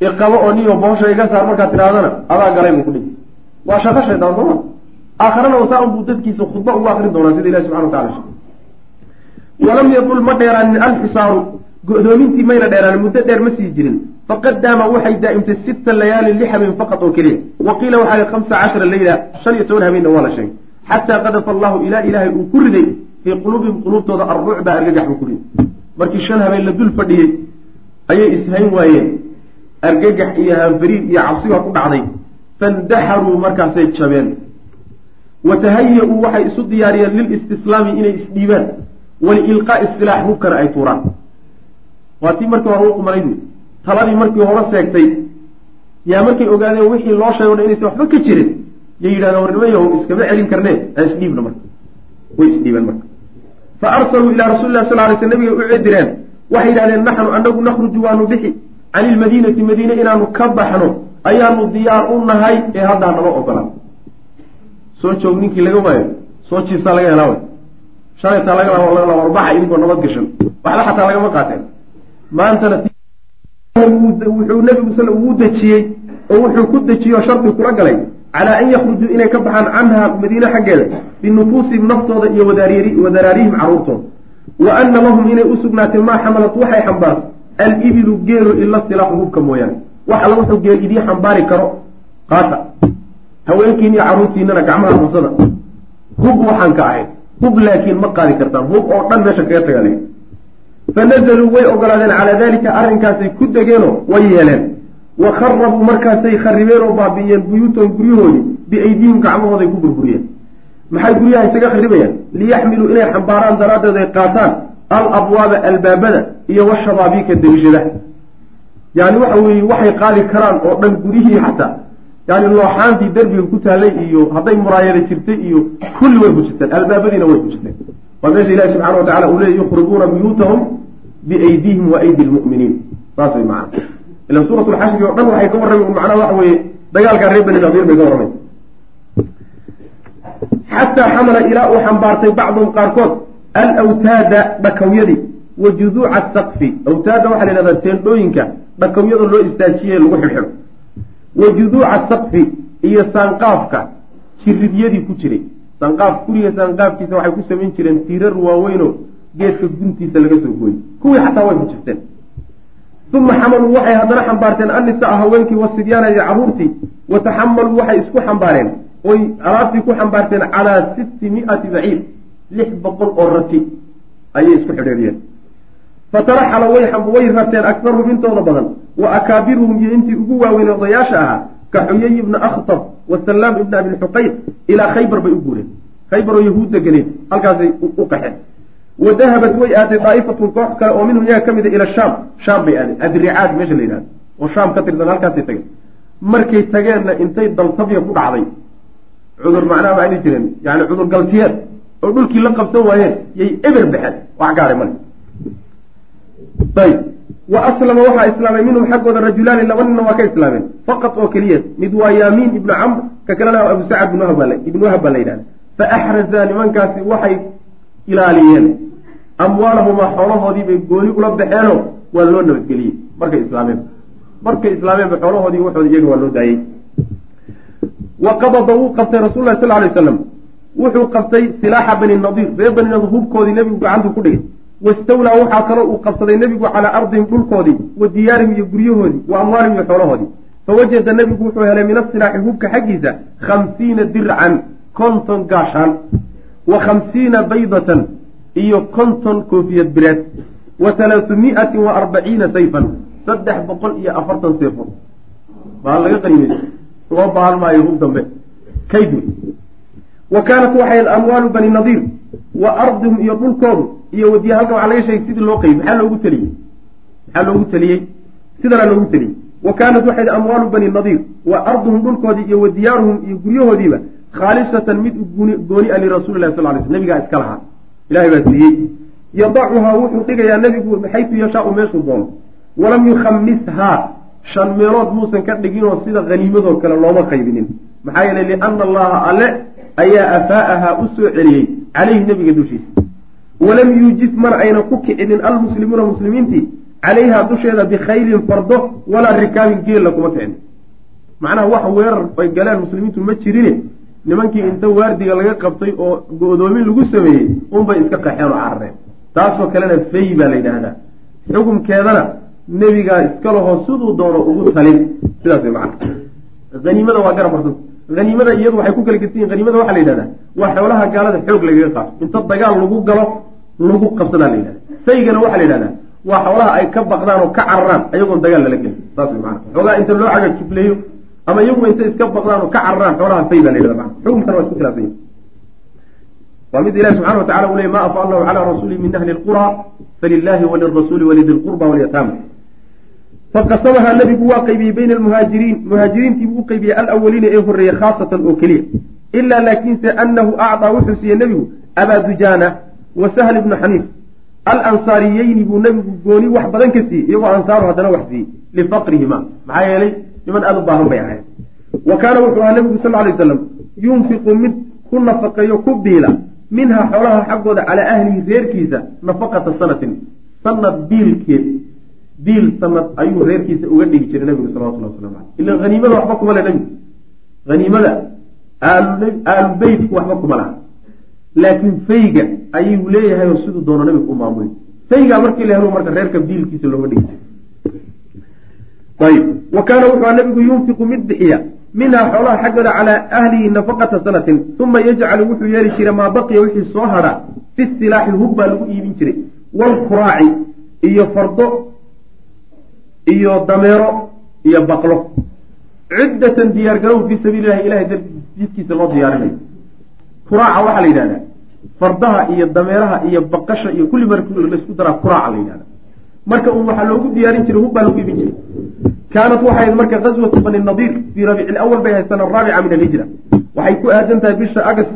iqabo oo niyo bohosha iga saar markaad tidhahdana adaa galay buu ku dhigi. Waa shaqo shaydaan sooma aakharana wasaan buu dadkiisa khudba ugu akrin doonaa sida ilahi subxana wa tacala walam yadul ma dheeraanin alxisaaru go-doomintii mayna dheeraanin muddo dheer ma sii jirin. Faqad daama waxay daa'imtay sita layaalin lix habeen faqad oo keliya. Wa qiila waxaa li khamsa cashara leyla shan iyo toban habeenna waa la sheegay. Xataa qadafa allahu ilaa ilaahay uu ku riday fii quluubihim quluubtooda arrucba argagax buu ku riday. Markii shan habeen la dul fadhiyey ayay ishayn waayeen argagax iyo hanfariid iyo cabsigaa ku dhacday. Fandaxaruu markaasay jabeen. Wa tahaya-uu waxay isu diyaariyeen lilistislaami inay isdhiibaan. Waliilqaa'i silaax hubkana ay tuuraan. Waa tii markii hore u qumanayd taladii markii hore seegtay yaa markay ogaadeen wixii loo sheego dhan inaysan waxba ka jirin yay yidhahdeen war nimayahow iskama celin karnee aan isdhiibna marka. Way isdhiibeen marka. Fa arsaluu ilaa rasuli lah sal lay sl nabigay u cedireen. Waxay yidhahdeen naxnu anagu nakhruju waanu bixi cani ilmadiinati madiine inaanu ka baxno ayaanu diyaar u nahay ee haddaa nama ogolaan soo joog ninkii laga waayo soo jiibsaa laga helaa way. Shalaytaa laga warbaxa idinkoo nabad gashan. Waxba xataa lagama qaateen. Maantana wuxuu nebigu sal uu dejiyey oo wuxuu ku dejiyey shardi kula galay. Calaa an yakhrujuu inay ka baxaan canha madiine xaggeeda binufuusihim naftooda iyo wadaraarihim caruurtooda. Wa ana lahum inay u sugnaatay maa xamalat waxay xambaarto alibilu geelu ila silaaxu hubka mooyaane wax alla wuxuu geel idii xambaari karo. Qaata. Haweenkiin iyo caruurtiinana gacmaha qabsada hub waxaan ka ahayd hub laakiin ma qaadi kartaan hub oo dhan meesha kaga tagale. Fanazaluu way ogolaadeen calaa dalika arrinkaasay ku degeenoo way yeeleen. Wa kharabuu markaasay kharibeen oo baabi'iyeen buyuutahum guryahoodii biaydihim gacmahooday ku burburiyeen. Maxay guryaha isaga kharibayaan liyaxmiluu inay xambaaraan daraaddeed ay qaataan al abwaaba albaabada iyo washabaabiika derishadaha yani waxa weeye waxay qaadi karaan oo dhan guryihii xataa yani looxaantii derbiga ku taalay iyo hadday muraayada jirtay iyo kulli way bujisteen albaabadiina way bujisteen waa meesha ilahi subxana watacala uu leey yukhribuuna buyuutahum biaydihim wa aydi lmu'miniin saas way macana ila suurat lxashri oo dhan waxay ka warramay macnaha waxa weeye dagaalkaa reer bani nadiir bay ka warramay xataa xamala ilaa uu xambaartay bacduhum qaarkood alawtaada dhakawyadii wa juduuca asaqfi awtaada waxaa la yhahdaa teendhooyinka dhakawyada loo istaajiye lagu xidhxidho wa juduuca saqfi iyo saanqaafka jiridyadii ku jiray. Saanqaaf guriga saanqaafkiisa waxay ku samayn jireen tiirar waaweynoo geedka guntiisa laga soo gooyey kuwii xataa way fujisteen uma xamaluu waxay haddana xambaarteen annisaa haweenkii wasibyaana iyo caruurtii wa taxamaluu waxay isku xambaareen. Oy alaabtii ku xambaarteen calaa sitti miati baciir lix boqol oo rati ayay isku xidheeriyeen fataraxala way rateen aktaruhum intooda badan. Wa akaabiruhum iyo intii ugu waaweyn odayaasha ahaa ka xuyay ibna akhtab wa salaam ibna abi xuqayr ilaa khaybar bay u guureen. Khaybar oo yahuud deganeed halkaasay u qaxeen. Wa dahabat way aaday daa'ifatun koox kale oo minhum iyaga ka mida ila shaam. Shaam bay aadeen adricaad meesha la yidhahdo oo shaam ka tirsan halkaasay tageen. Markay tageenna intay daltabya ku dhacday cudur macnaha ma ani jireen yani cudur galtiyeed oo dhulkii la qabsan waayeen yay eber baxeen. Wax gaadhay male ayb wa aslama waxaa islaamay minhum xaggooda rajulaani laba ninna waa ka islaameen. Faqad oo keliya mid waa yaamiin ibnu camr ka kalena abu sacad ibnu wahab baa la yidhahda fa axrazaa nimankaasi waxay ilaaliyeen. Amwaalahumaa xoolahoodii bay gooni ula baxeenoo waa loo nabadgeliyey. Markay islaameen. Markay islaameenba xoolahoodii waxooda iyaga waa loo daayey. Wa qabada wuu qabtay rasul lah sal lay waslam wuxuu qabtay silaaxa bani nadiir reer bani nadiir hubkoodii nebigu gacantu ku dhigay. Wastawlaa waxaa kaloo uu qabsaday nebigu calaa ardihim dhulkoodii wa diyaarihim iyo guryahoodii wa amwaalihim iyo xoolahoodii. Fawajada nebigu wuxuu helay min asilaaxi hubka xaggiisa khamsiina dircan konton gaashaan wa khamsiina baydatan iyo konton koofiyad bireed wa talaatumi'atin wa arbaciina sayfan saddex boqol iyo afartan seefo baa laga qanimaysa loo baahan maayo hub dambe. Kayd wey wa kaanat waxay amwaalu bani nadiir wa ardihum iyo dhulkoodu iyo wadiya halkan waxaa laga sheegay sidii loo qeybay maxaa loogu teliyey maxaa loogu teliyey sidanaa loogu teliyey wa kaanat waxay amwaalu bani nadiir wa arduhum dhulkoodii iyo wa diyaaruhum iyo guryahoodiiba khaalisatan mid gooni a lirasuuli lahi sal ly sl nabigaa iska lahaa. Ilahay baa siiyey. Yadacuhaa wuxuu dhigayaa nebigu xaytu yashaau meeshuu doono walam yukhamishaa shan meelood muusan ka dhiginoo sida haniimadoo kale looma qaybinin. Maxaa yeelay liana allaha alle ayaa afaa'ahaa u soo celiyey calayhi nebiga dushiisa. walam yuujid mana ayna ku kicinin almuslimuuna muslimiintii calayhaa dusheeda bikhaylin fardo walaa rikaabin geella kuma kicin. macnaha wax weerar ay galeen muslimiintu ma jirine nimankii inta waardiga laga qabtay oo go-doomin lagu sameeyey unbay iska qaxeen oo carareen. taasoo kalena fey baa la yidhaahdaa. xukumkeedana nebigaa iska lahoo siduu doono ugu talin. sidaas way macana haniimada waa garab marsanta haniimada iyadu waxay ku kala gedsan yihiin haniimada waxaa la yidhahdaa waa xoolaha gaalada xoog lagaga qaato. Inta dagaal lagu galo lagu qabsadaa la yidhahda faygana waxaa la yidhahdaa waa xoolaha ay ka baqdaan oo ka cararaan ayagoon dagaal lala gelin. Saas way macana xoogaa inta loo caga jubleeyo ama iyagu intay iska baqdaan oo ka cararaan xoolaha fay baa la yidhahda macana xukumkana waa isku khilaafsan yihiin waa mid ilahi subxana watacala uu ley ma afa allahu calaa rasuuli min ahli lqura falilahi walirasuuli walidi lqurba walyataama faqasamahaa nebigu waa qaybiyey bayna almuhaajiriin muhaajiriintii buu u qaybiyey alawaliina ee horreeyey khaasatan oo keliya ilaa laakiinse anahu acdaa wuxuu siiyey nebigu abaa dujaana wa sahl ibnu xaniif alansaariyeyni buu nebigu gooni wax badan ka siiyey iyagoo ansaaru haddana wax siiyey lifaqrihima maxaa yeelay niman aada u baahan bay ahayd wa kaana wuxuu ahaa nebigu sal lay waslam yunfiqu mid ku nafaqeeyo ku biila minhaa xoolaha xaggooda calaa ahlihi reerkiisa nafaqata sanatin sanad biilkeed biil sanad ayuu reerkiisa uga dhigi jiray nebigu salawatullah waslamu caleyh ila haniimada waxba kuma le nebigu haniimada aalu beytku waxba kuma laha laakiin fayga ayuu leeyahay oo siduu doono nebigu u maamulay faygaa markii la helo marka reerka biilkiisa looga dhigi jiray. Ayb wa kaana wuxuu nabigu yunfiqu mid bixiya minhaa xoolaha xaggooda calaa ahlihi nafaqata sanatin. Uma yajcalu wuxuu yeeli jiray maa baqiya wixii soo hadha fi silaaxi hub baa lagu iibin jiray. Waalkuraaci iyo fardo iyo dameero iyo baqlo. Ciddatan diyaargarow fii sabiili lahi ilahay jidkiisa loo diyaarinayo kuraaca waxaa la yidhahdaa fardaha iyo dameeraha iyo baqasha iyo kulli mar laysku daraa kuraaca la yidhahda marka un waxaa loogu diyaarin jiray hub baa lagu iibin jiray. Kaanat waxay marka gaswatu bani nadiir fii rabiici lawal bay ahayd sana araabica min alhijra waxay ku aadan tahay bisha agast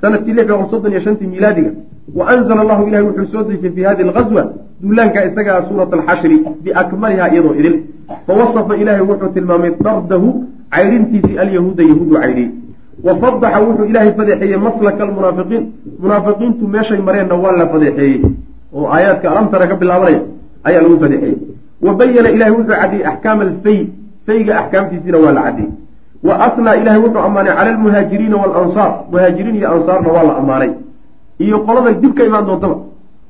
sannadkii lix boqol soddon iyo shantii miilaadiga wa anzala allahu ilahi wuxuu soo dejiyey fi hadi algazwa duulaanka isagaa suurat alxashri biakmaliha iyadoo idil. Fawasafa ilaahay wuxuu tilmaamay dardahu caydhintiisii alyahuuda yahuudu caydhiyey wa fadaxa wuxuu ilaahay fadeexeeyey maslaka almunaafiqiin. Munaafiqiintu meeshay mareenna waa la fadeexeeyey oo aayaadka alamtara ka bilaabanaya ayaa lagu fadeexeeyey. Wa bayana ilahay wuxuu cadiyey axkaama alfay fayga axkaamtiisiina waa la cadiyey wa asnaa ilahay wuxuu ammaanay cala almuhaajiriina waalansaar muhaajiriin iyo ansaarna waa la ammaanay. Iyo qolada dib ka imaan doontaba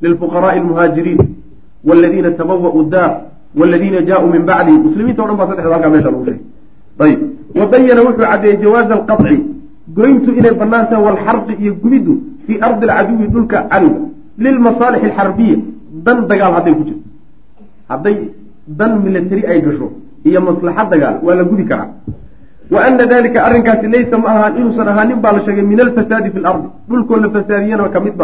lilfuqaraai almuhaajiriin waladiina tabawa'u daar waladiina jaauu min bacdihim muslimiinta o dhan baa saddexda halkaa meesha lagu sheegay ayib wa bayana wuxuu caddeeyey jawaaza alqaطci goyntu inay bannaan tahay walxarqi iyo gubiddu fii ardi alcaduwi dhulka cadowga lilmasaalix alxarbiya dan dagaal hadday ku jirto hadday dan milatari ay gasho iyo maslaxa dagaal waa la gudi karaa wa ana dalika arrinkaasi laysa ma ahaan inuusan ahaanin baa la sheegay min alfasaadi fi lardi dhulkoo la fasaadiyana ka mid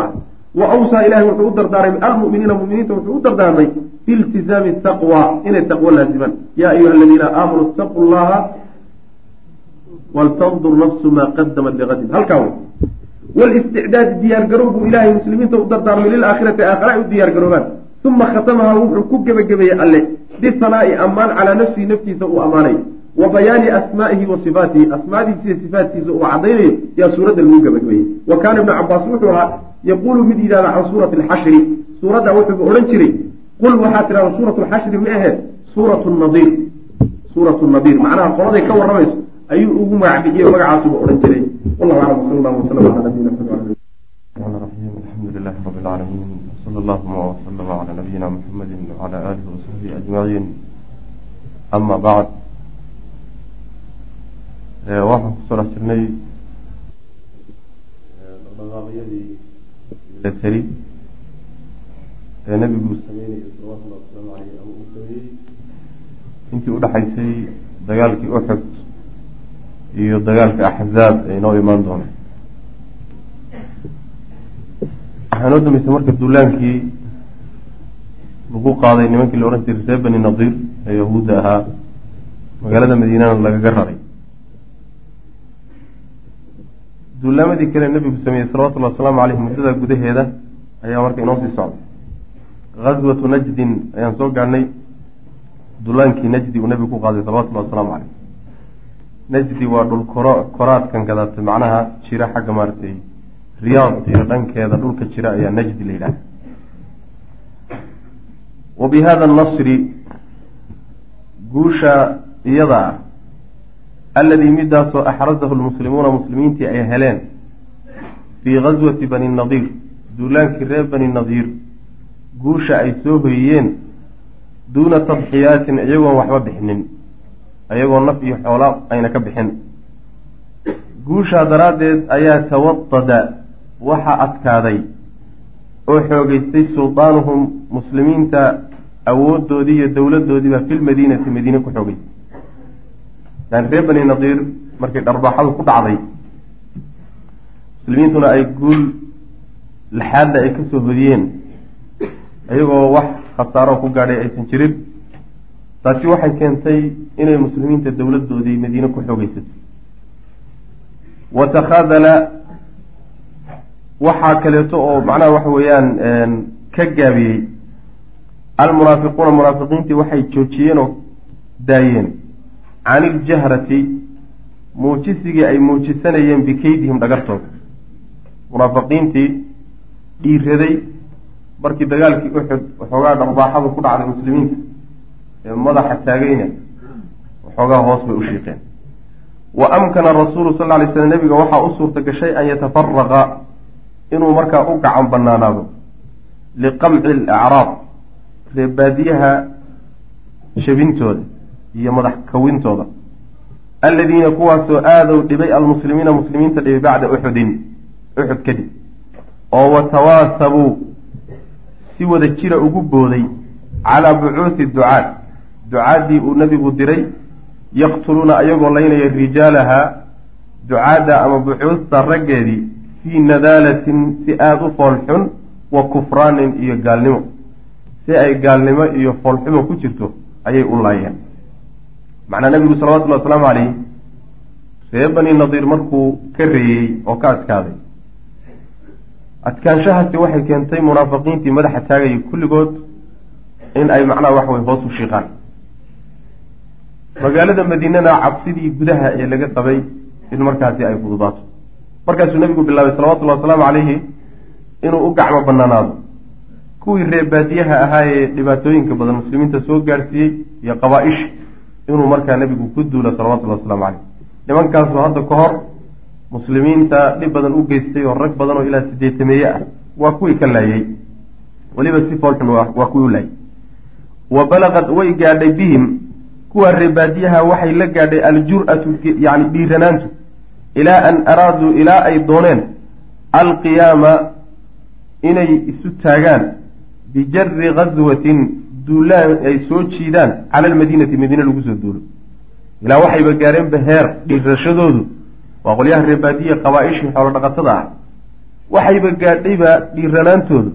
awsaa ilahay wuxuu u dardaarmay almu'miniina muminiinta wuxuu u dardaarmay biiltizaami taqwa inay taqwo laazimaan yaa ayuha aladiina aamanuu itaquu llaha waltandur nafsu maa qadamat ligadin halkaa wey walisticdaadi diyaargarow buu ilaahay muslimiinta u dardaarmay lilaakhirati aakhara ay u diyaargaroobaan uma khatamaha wuxuu ku gebagabeeyey alle bihanaa'i ammaan calaa nafsihi naftiisa uu ammaanayo wa bayaani asmaa'ihi wa sifaatihi asmaadiisa iyo sifaatkiisa uu caddaynayo yaa suuradda lagu gebagabeeyey wa kaana ibnu cabaas wuxuu ahaa yaquulu mid yidhahda can suurati alxashri suuradda wuxuuba odhan jiray qul waxaa tidhahda suuratu lxashri ma ahe suuratu nadiir suuratu nadiir macnaha qoladay ka warramayso ayuu ugu magac bixiye magacaasuba odhan jiray wallahu aclam wsala allahu wasalam ala nabiyina maxamed الحمد لله رب العالمين وصلى اللهم وسلم على نبينا محمد وعلى آله وصحبه أجمعين أما بعد waxaan ku soo dhex jirnay dhaqdhaqaaqyadii milatari ee nebigu sameynayay salawatullahi wasalaamu caleyh ama uu sameeyey intii udhexaysay dagaalkii uxud iyo dagaalka axzaab ee inoo imaan doona waxaa noo dambeysay marka duulaankii lagu qaaday nimankii la odhan jiray reer bani nadiir ee yahuudda ahaa magaalada madiinana lagaga raray duulaamadii kale nebigu sameeyey salawatullahi wasalaamu caleyh muddada gudaheeda ayaa marka inoo sii socday ghaswatu najdin ayaan soo gaadhnay duulaankii najdi uu nebigu ku qaaday salawatullahi wasalaamu caleyh najdi waa dhul koro koraadkan kadaatay macnaha jira xagga maaragtay riyaad iyo dhankeeda dhulka jira ayaa najdi la yidhaha wa bi hada annasri guusha iyada alladii midaasoo axrazahu lmuslimuuna muslimiintii ay heleen fii gaswati bani nadiir duulaankii reer bani nadiir guusha ay soo hoyiyeen duuna tadxiyaatin iyagoon waxba bixinin ayagoo naf iyo xoola ayna ka bixin guushaa daraaddeed ayaa tawadada waxaa adkaaday oo xoogeystay sultaanuhum muslimiinta awooddoodii iyo dowladdoodiiba filmadiinati madiine ku xoogeystay yani reer bani nadiir markay dharbaaxadu ku dhacday muslimiintuna ay guul laxaadda ay ka soo hodiyeen iyagoo wax khasaaro ku gaadhay aysan jirin taasi waxay keentay inay muslimiinta dowladdoodii madiine ku xoogeysato wa takhaadala waxaa kaleeto oo macnaha waxa weeyaan ka gaabiyey almunaafiquuna munaafiqiintii waxay joojiyeen oo daayeen can iljahrati muujisigii ay muujisanayeen bikaydihim dhagartooda munaafiqiintii dhiiraday markii dagaalkii uxud waxoogaa dharbaaxadu ku dhacday muslimiinta ee madaxa taagayna waxoogaa hoos bay u shiiqeen wa amkana rasuulu sal lay slam nebiga waxaa u suurta gashay an yatafaraqa inuu markaa u gacan banaanaado liqamci alacraab reebaadiyaha shabintooda iyo madax kawintooda. Aladiina kuwaasoo aadow dhibay almuslimiina muslimiinta dhibay bacda uxudin uxud kadib oo watawaasabuu si wada jira ugu booday calaa bucuuhi ducaad. Ducaaddii uu nebigu diray yaqtuluuna ayagoo laynaya rijaalaha ducaadda ama buxuusta raggeedii fii nadaalatin si aada u foolxun wa kufraanin iyo gaalnimo. Si ay gaalnimo iyo foolxumo ku jirto ayay u laayeen macnaa nebigu salawatullahi wasalaamu calayh ree bani nadiir markuu ka reeyey oo ka adkaaday. Adkaanshahaasi waxay keentay munaafiqiintii madaxa taagayay kulligood in ay macnaha waxa weye hoos u shiiqaan. Magaalada madiinana cabsidii gudaha ee laga qabay in markaasi ay fududaato. Markaasuu nebigu bilaabay salawatullahi wasalaamu calayhi inuu u gacmo banaanaado kuwii reer baadiyaha ahaa ee dhibaatooyinka badan muslimiinta soo gaadhsiiyey iyo qabaa-ish inuu markaa nebigu ku duulo salawatullahi waslamu caleyh nimankaasu hadda ka hor muslimiinta dhib badan u geystay oo rag badan oo ilaa sideetameeye ah waa kuwii ka laayey weliba si foolxun waa kuwii u laayay. Wa balaqad way gaadhay bihim kuwa reebaadiyaha waxay la gaadhay aljur-atu yani dhiiranaantu ilaa an araaduu ilaa ay dooneen alqiyaama inay isu taagaan bijari gaswatin duulaan ay soo jiidaan cala almadiinati madiine lagu soo duulo. Ilaa waxayba gaareenba heer dhiirashadoodu waa qolyaha reebaadiya qabaa-ishii xoolo dhaqatada ah. Waxayba gaadhayba dhiiranaantoodu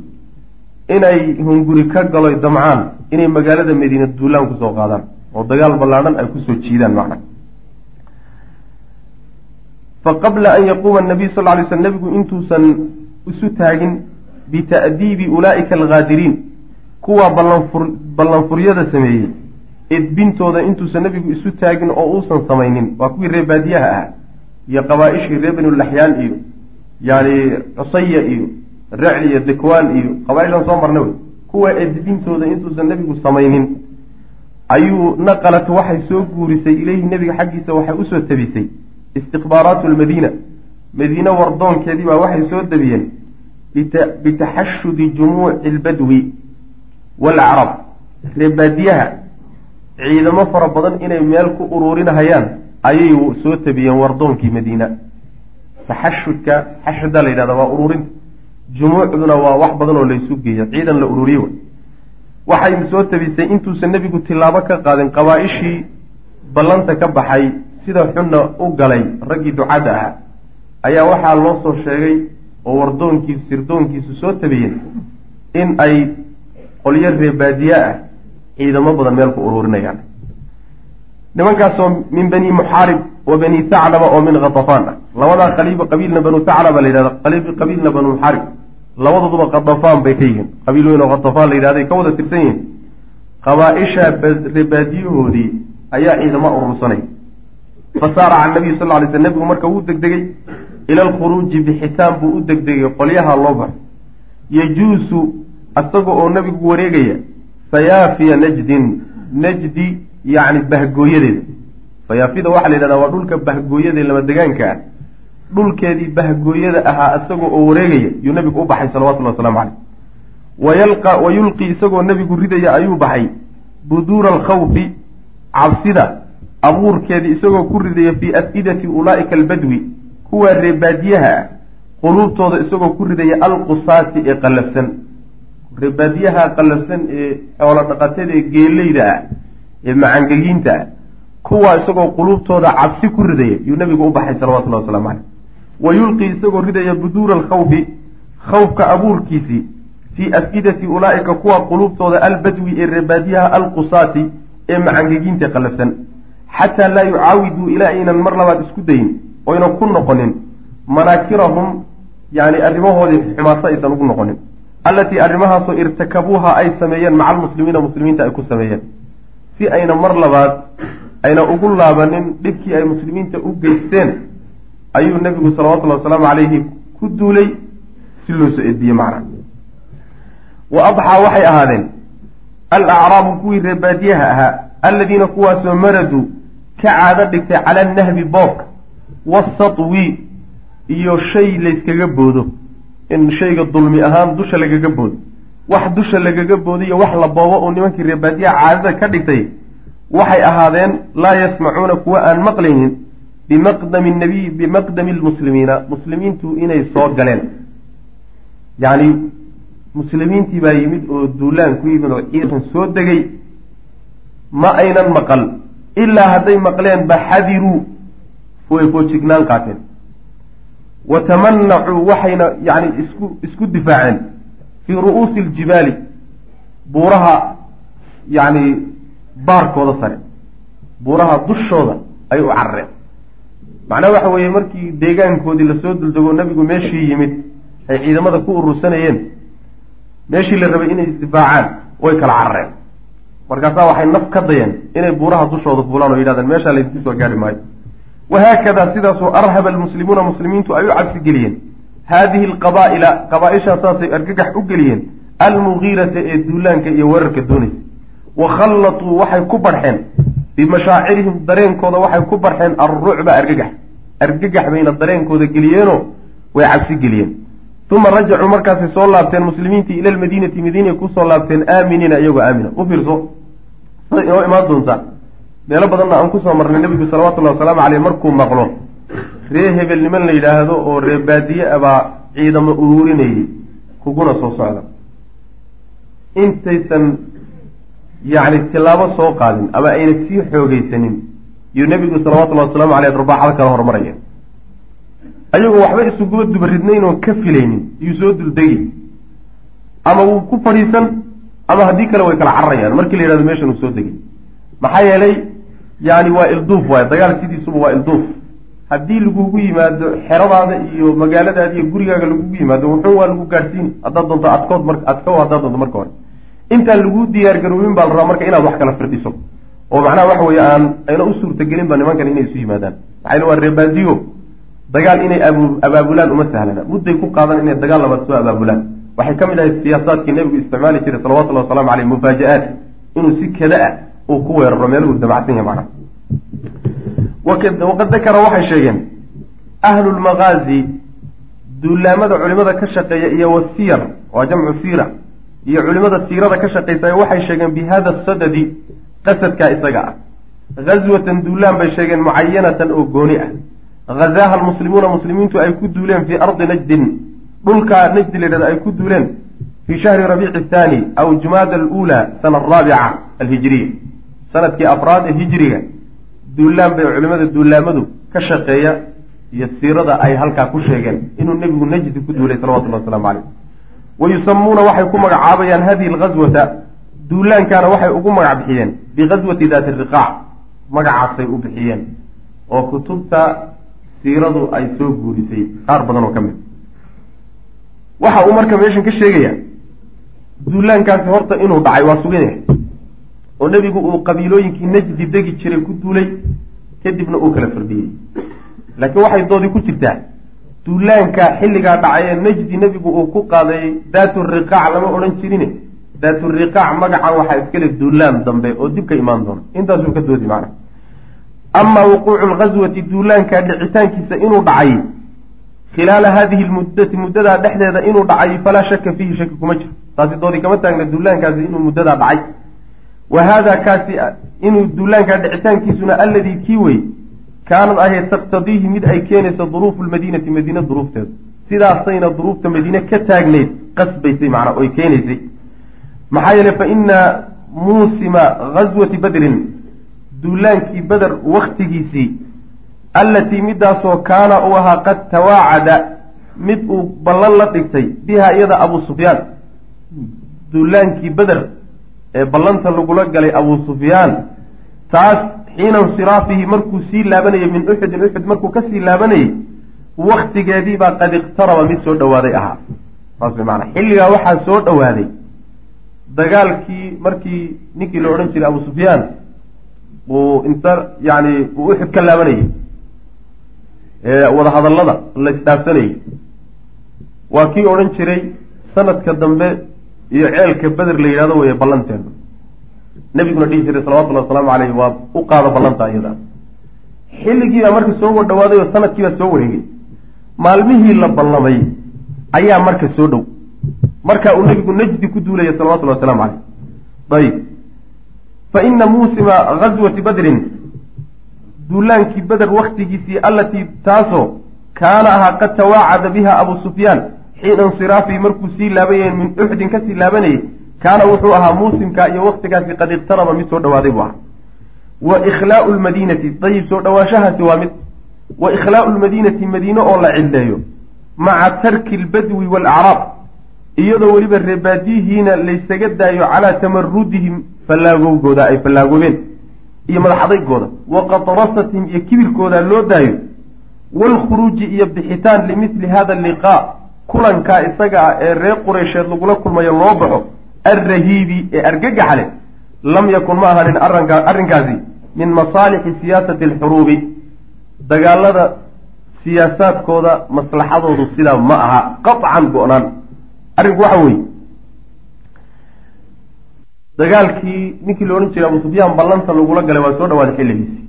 inay hunguri ka galoy damcaan inay magaalada madiine duulaan ku soo qaadaan oo dagaal ballaadhan ay ku soo jiidaan macna. Fa qabla an yaquuma anabiy sal ly sl nebigu intuusan isu taagin bita'diibi ulaa'ika alghaadiriin kuwa ballanfur ballanfuryada sameeyey edbintooda intuusan nebigu isu taagin oo uusan samaynin waa kuwii reer baadiyaha ah iyo qabaa-ishii reer banulaxyaan iyo yani cusaya iyo recli iyo dikwaan iyo qabaa-ishan soo marna wey. Kuwa edbintooda intuusan nebigu samaynin ayuu naqalat waxay soo guurisay ileyhi nebiga xaggiisa waxay u soo tabisay istikhbaaraatu lmadiina madiine wardoonkeedii baa waxay soo dabiyeen bitaxashudi jumuuci lbadwi waalacrab reebaadiyaha ciidamo fara badan inay meel ku uruurinahayaan ayay soo tabiyeen wardoonkii madiina. Taxashudka xashada la yidhahda waa uruurinta jumuucduna waa wax badan oo laysu geeyo. Ciidan la ururiye waxay soo tabisay intuusan nebigu tilaabo ka qaadin qabaa-ishii ballanta ka baxay sida xunna u galay raggii ducadda ahaa. Ayaa waxaa loo soo sheegay oo wardoonkiisu sirdoonkiisu soo tabiyeen in ay qolyo reebaadiye ah ciidamo badan meel ku uruurinayaan nimankaasoo min bani muxaarib wa bani taclaba oo min khatafaan ah. Labadaa qaliiba qabiilna banu taclaba la yidhahda qabiilna banu muxaarib labadooduba khatafaan bay ka yihiin. Qabiil weyn oo khatafaan la yidhahday ka wada tirsan yihiin. Qabaa-isha reebaadiyahoodii ayaa ciidamo urursanay fa saaraca nabiyu sal ly sl nebigu marka wuu degdegay ila alkhuruuji bixitaan buu u degdegay qolyaha loo baxo yajuusu isaga oo nebigu wareegaya fayaafiya najdin najdi yacni bahgooyadeeda. Fayaafida waxaa la yidhahdaa waa dhulka lama degaanka ah. Dhulkeedii bahgooyada ahaa isagoo oo wareegaya yuu nebigu u baxay salawatullahi waslamu caleyh wayalqa wa yulqi isagoo nebigu ridaya ayuu baxay buduura alkhawfi cabsida abuurkeedii isagoo ku ridaya fii af-idati ulaa'ika albadwi kuwa reebaadiyaha ah quluubtooda isagoo ku ridaya alqusaati ee qallafsan reebaadiyaha qallafsan ee xoolo dhaqatada ee geeleyda ah ee macangegiinta ah kuwa isagoo quluubtooda cabsi ku ridaya yuu nebigu u baxay salawatullahi waslamu caleyh wa yulqi isagoo ridaya buduura alkhawfi khawfka abuurkiisii fii af-idati ulaa'ika kuwa quluubtooda albadwi ee reebaadiyaha alqusaati ee macangegiinta qallafsan. Xataa laa yucaawiduu ilaa aynan mar labaad isku dayin oynan ku noqonin manaakirahum yani arrimahoodii xumaato aysan ugu noqonin allatii arrimahaasoo irtakabuuha ay sameeyeen maca almuslimiina muslimiinta ay ku sameeyeen. Si ayna mar labaad ayna ugu laabanin dhibkii ay muslimiinta u geysteen ayuu nebigu salawatullahi wasalaamu calayhi ku duulay si loo soo ediyey macna. Wa adxaa waxay ahaadeen alacraabu kuwii reebaadiyaha ahaa alladiina kuwaasoo maraduu ka caado dhigtay cala annahbi boobka wasatwi iyo shay layskaga boodo in shayga dulmi ahaan dusha lagaga boodo wax dusha lagaga boodo iyo wax la boobo uu nimankii reebaadiyaha caadada ka dhigtay waxay ahaadeen laa yasmacuuna kuwa aan maqlaynin bimaqdami nabiy bimaqdami lmuslimiina muslimiintu inay soo galeen. Yacni muslimiintii baa yimid oo duulaan ku yimid oo ciidan soo degay. Ma aynan maqal. Ilaa hadday maqleen ba xadiruu way foojignaan qaateen wa tamanacuu waxayna yani isku isku difaaceen fii ru'uusi aljibaali buuraha yacni baarkooda sare. Buuraha dushooda ay u carareen macnaha waxa weeye markii deegaankoodii la soo duldego nabigu meeshii yimid ay ciidamada ku urursanayeen meeshii la rabay inay isdifaacaan way kala carareen markaasaa waxay naf ka dayeen inay buuraha dushooda fuulaan oo yidhahdeen meeshaa laydinku soo gaari maayo wahaakadaa sidaasoo arhaba almuslimuuna muslimiintu ay u cabsi geliyeen haadihi alqabaa'ila qabaa-ishaa saasay argagax u geliyeen almugiirata ee duulaanka iyo weerarka doonaysa wa khallatuu waxay ku barxeen bimashaacirihim dareenkooda waxay ku barxeen alrucba argagax argagax bayna dareenkooda geliyeenoo way cabsi geliyeen uma rajacuu markaasay soo laabteen muslimiintii ila lmadiinati madiinay ku soo laabteen aaminiina iyagoo aamina u fiirso siday inoo imaan doontaa meelo badanna aan ku soo marnay nebigu salawatullahi wasalaamu caleyh markuu maqlo ree hebel niman la yidhaahdo oo ree baadiye abaa ciidamo uruurinayay kuguna soo socda. Intaysan yacni tilaabo soo qaadin ama ayna sii xoogeysanin yuu nebigu salawatullahi wasalaamu caleyh arbaaxada kala hormaraya. Ayagoo waxba isuguba dubaridnayn oon ka filaynin yuu soo duldegi ama wuu ku fadhiisan ama haddii kale way kala cararayaan. Markii la yidhahdo meeshan uu soo degay. Maxaa yeelay yani waa ilduuf waay dagaal sidiisuba waa ilduuf. Haddii lagugu yimaado xeradaada iyo magaaladaada iyo gurigaaga lagugu yimaado wuxuu waa lagu gaadhsiini haddaad doonto adkood mar adkow haddaad doonto marka hore. Intaan lagu diyaar garoobin baa la rabaa marka inaad wax kala firdhiso. Oo macnaha waxa weeye aan ayna u suurtagelin ba nimankan inay isu yimaadaan. Maxaa waa reebaadiyo. Dagaal inay abaabulaan uma sahlana. Mudday ku qaadan inay dagaal labaad soo abaabulaan. Waxay ka mid ahayd siyaasaadkii nebigu isticmaali jiray salawatullahi waslamu caleyh mufaaja-aat inuu si kada ah uu ku weeraro meeluhu dabacsan yahay macnaha waqad dakara waxay sheegeen ahlu lmaqaazi duulaamada culimada ka shaqeeya iyo wasiyar waa jamcu siira iyo culimada siirada ka shaqaysa waxay sheegeen bi hada sadadi qasadkaa isaga ah. Ghaswatan duulaan bay sheegeen mucayanatan oo gooni ah. Hazaaha almuslimuuna muslimiintu ay ku duuleen fii ardi najdin dhulkaa najdi la yhahdo ay ku duuleen fii shahri rabiici athaani aw jumaada aluula sana araabica alhijiriya sannadkii afraad ee hijriga duulaan bay culimada duulaamadu ka shaqeeya iyo siirada ay halkaa ku sheegeen inuu nebigu najdi ku duulay salawatullahi waslamu caleyh wa yusamuuna waxay ku magacaabayaan hadihi alghaswata duulaankaana waxay ugu magac bixiyeen bighaswati daati riqaac magacaasay u bixiyeen oo kutubta siiradu ay soo guurisay qaar badan oo ka mid. Waxa uu marka meeshan ka sheegaya duulaankaasi horta inuu dhacay waa sugan yahay oo nebigu uu qabiilooyinkii najdi degi jiray ku duulay kadibna uu kala fardhiyey laakiin waxay doodii ku jirtaa duulaanka xilligaa dhacay ee najdi nebigu uu ku qaaday daatu riqaac lama odhan jirine daatu riqaac magacan waxaa iskale duulaan dambe oo dib ka imaan doona. Intaasuu ka doodi macna. Amaa wuquucu lghaswati duulaanka dhicitaankiisa inuu dhacay khilaala hadihi lmuddati muddadaa dhexdeeda inuu dhacay falaa shaka fiihi shaki kuma jiro. Taasi doodi kama taagna duulaankaasi inuu muddadaa dhacay wa haada kaasi inuu duulaankaa dhicitaankiisuna alladii kii wey kaanad ahayd taqtadiihi mid ay keenayso duruufu lmadiinati madiine duruufteeda sidaasayna duruufta madiine ka taagnayd qasbaysay macnaa oy keenaysay. Maxaa yeele fa ina muusima ghaswati badrin duulaankii beder waktigiisii allatii midaasoo kaana uu ahaa qad tawaacada mid uu ballan la dhigtay biha iyada abu sufyaan. Duulaankii beder ee ballanta lagula galay abu sufyaan taas xiina insiraafihi markuu sii laabanayay min uxudin uxud markuu ka sii laabanayay waktigeediibaa qad iqtaraba mid soo dhowaaday ahaa. Saas way maanaa xilligaa waxaa soo dhowaaday dagaalkii markii ninkii la odhan jiray abu sufyaan uu inta yani uu uxud ka laabanayay. Wadahadallada la isdhaafsanayay. Waa kii odhan jiray sanadka dambe iyo ceelka beder la yidhahdo weeye ballanteenu nebiguna dhihi jiray salawatullahi wasalaamu caleyh waa u qaado ballanta iyada. Xilligiibaa marka soo wadhawaaday oo sanadkiibaa soo wareegay. Maalmihii la ballamay ayaa marka soo dhow. Marka uu nebigu najdi ku duulaya salawatullahi waslamu caleyh ayib fa ina muusima gazwati badrin duulaankii beder waktigiisii allatii taasoo kaana ahaa qad tawaacada biha abu sufyaan xiina insiraafihi markuu sii laabanyahay min uxdin ka sii laabanayay kaana wuxuu ahaa muusimka iyo waktigaasi qad iqtaraba mid soo dhawaaday buu ahaa. Wa ikhlaau lmadiinati dayib soo dhawaanshahaasi waa mid. Wa ikhlaau lmadiinati madiine oo la cidleeyo maca tarki albadwi waalacraab iyadoo weliba reebaadiyihiina laysaga daayo calaa tamarudihim fallaagowgooda ay fallaagoobeen iyo madaxadaygooda wa qatrasatihim iyo kibirkooda loo daayo waalkhuruuji iyo bixitaan limithli hada alliqaa kulankaa isaga ah ee reer qureysheed lagula kulmayo loo baxo alrahiibi ee argagaxa leh lam yakun ma ahanin arrinkaasi min masaalixi siyaasati alxuruubi dagaalada siyaasaadkooda maslaxadoodu sidaa ma aha qaطcan go-naan. Arrinku waxa weeye dagaalkii ninkii la odhan jiray abu sufyaan ballanta lagula galay waa soo dhawaaday xilligiisi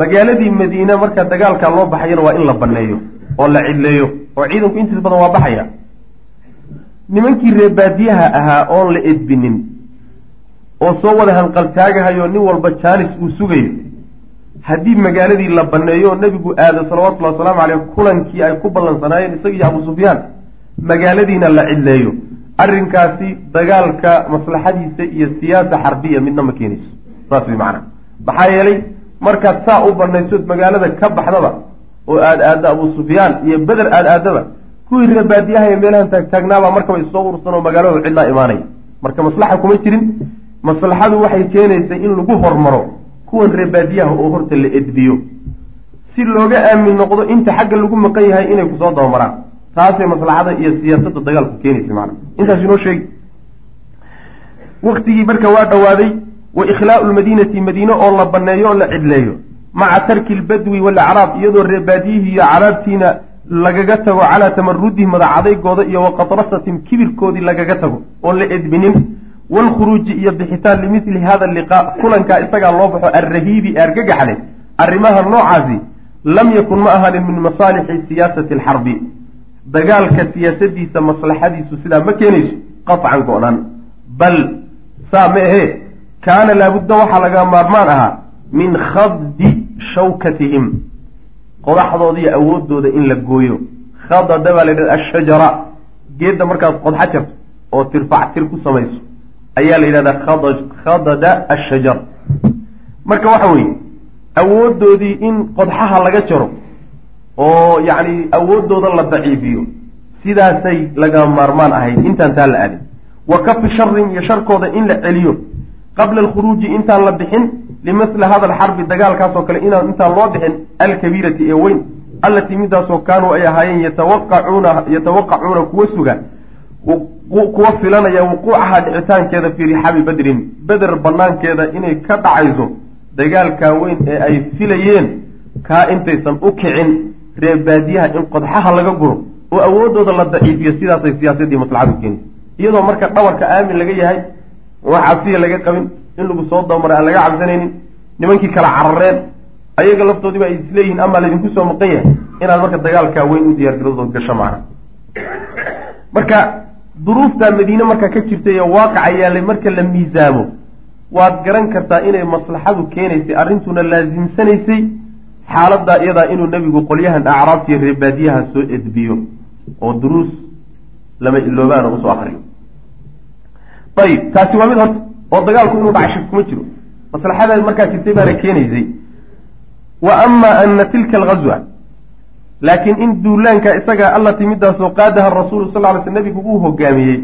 magaaladii madiine marka dagaalkaa loo baxayana waa in la banneeyo oo la cidleeyo oo ciidanku intiis badan waa baxaya. Nimankii reebaadiyaha ahaa oon la edbinin oo soo wada hanqaltaagahayo nin walba jaanis uu sugayo. Haddii magaaladii la banneeyo nebigu aado salawatullahi wasalaamu caleyh kulankii ay ku ballansanaayeen isagiiyo abu sufyaan magaaladiina la cidleeyo. Arrinkaasi dagaalka maslaxadiisa iyo siyaasa xarbiya midna ma keenayso. Saas way macana maxaa yeelay markaad saa u banaysood magaalada ka baxdaba oo aada aadda abu sufyaan iyo beder aada aadaba kuwii reebaadiyaha ee meelahan taagtaagnaabaa markaba issoo urursan oo magaalada cidlaa imaanaya. Marka maslaxa kuma jirin. Maslaxadu waxay keenaysay in lagu hormaro kuwan reebaadiyaha oo horta la edbiyo. Si looga aamin noqdo inta xagga lagu maqan yahay inay ku soo dabamaraan taasay maslaxada iyo siyaasadda dagaalku keenaysa macana intaas inoo sheegi waktigii marka waa dhowaaday wa ikhlaau lmadiinati madiine oo la banneeyo oo la cidleeyo maca tarki lbadwi waalacraab iyadoo reebaadiyihii iyo caraabtiina lagaga tago calaa tamarudihim madacadaygooda iyo wa qatrasatin kibirkoodii lagaga tago oon la edbinin waalkhuruuji iyo bixitaan limithli hada liqaa kulankaa isagaa loo baxo alrahiibi ee argagaxle arrimaha noocaasi lam yakun ma ahaanin min masaalixi siyaasati alxarbi. Dagaalka siyaasadiisa maslaxadiisu sidaa ma keenayso qaطcan go-naan bal saa ma ahee kaana laabudda waxaa laga maarmaan ahaa min khaddi shawkatihim qodaxdooda iyo awooddooda in la gooyo. Khadada baa la yidhahda ashajara geedda markaad qodxa jarto oo tirfac tir ku samayso ayaa la yidhahdaa khada khadada ashajar marka waxa weeye awooddoodii in qodxaha laga jaro oo yacni awooddooda la daciifiyo sidaasay laga maarmaan ahayd intaan taa la aadin. Wa kafi sharin iyo sharkooda in la celiyo qabla alkhuruuji intaan la bixin limithli hada alxarbi dagaalkaasoo kale inaan intaan loo bixin alkabiirati ee weyn allatii midaasoo kaanuu ay ahaayeen yatawaqacuuna yatawaqacuuna kuwa suga kuwa filanaya wuquucaha dhicitaankeeda fii rixaabi badrin beder banaankeeda inay ka dhacayso dagaalkaa weyn ee ay filayeen kaa intaysan u kicin reebaadiyaha in qodxaha laga guro oo awooddooda la daciifiyo sidaasay siyaasadii maslaxadu keenaysa iyadoo marka dhabarka aamin laga yahay wax cabsiya laga qabin in lagu soo dabamaray aan laga cabsanaynin nimankii kala carareen. Ayaga laftoodiiba ay isleeyihiin amaa laydinku soo maqan yahay inaad marka dagaalkaa weyn u diyaargarodood gasho macna. Marka duruuftaa madiine marka ka jirtay ee waaqaca yaallay marka la miisaamo. Waad garan kartaa inay maslaxadu keenaysay arrintuna laasimsanaysay xaaladaa iyadaa inuu nebigu qolyahan acraabtiiyo reebaadiyaha soo edbiyo oo duruus lama iloobaana u soo akriyo ayib taasi waa mid horta oo dagaalku inuu dhacay shak kuma jiro. Maslaxada markaa jirtay baana keenaysay. Wa ama ana tilka alghazwa laakiin in duulaanka isaga allatii midaasoo qaadaha rasuulu sal ly sl nabigu uu hogaamiyey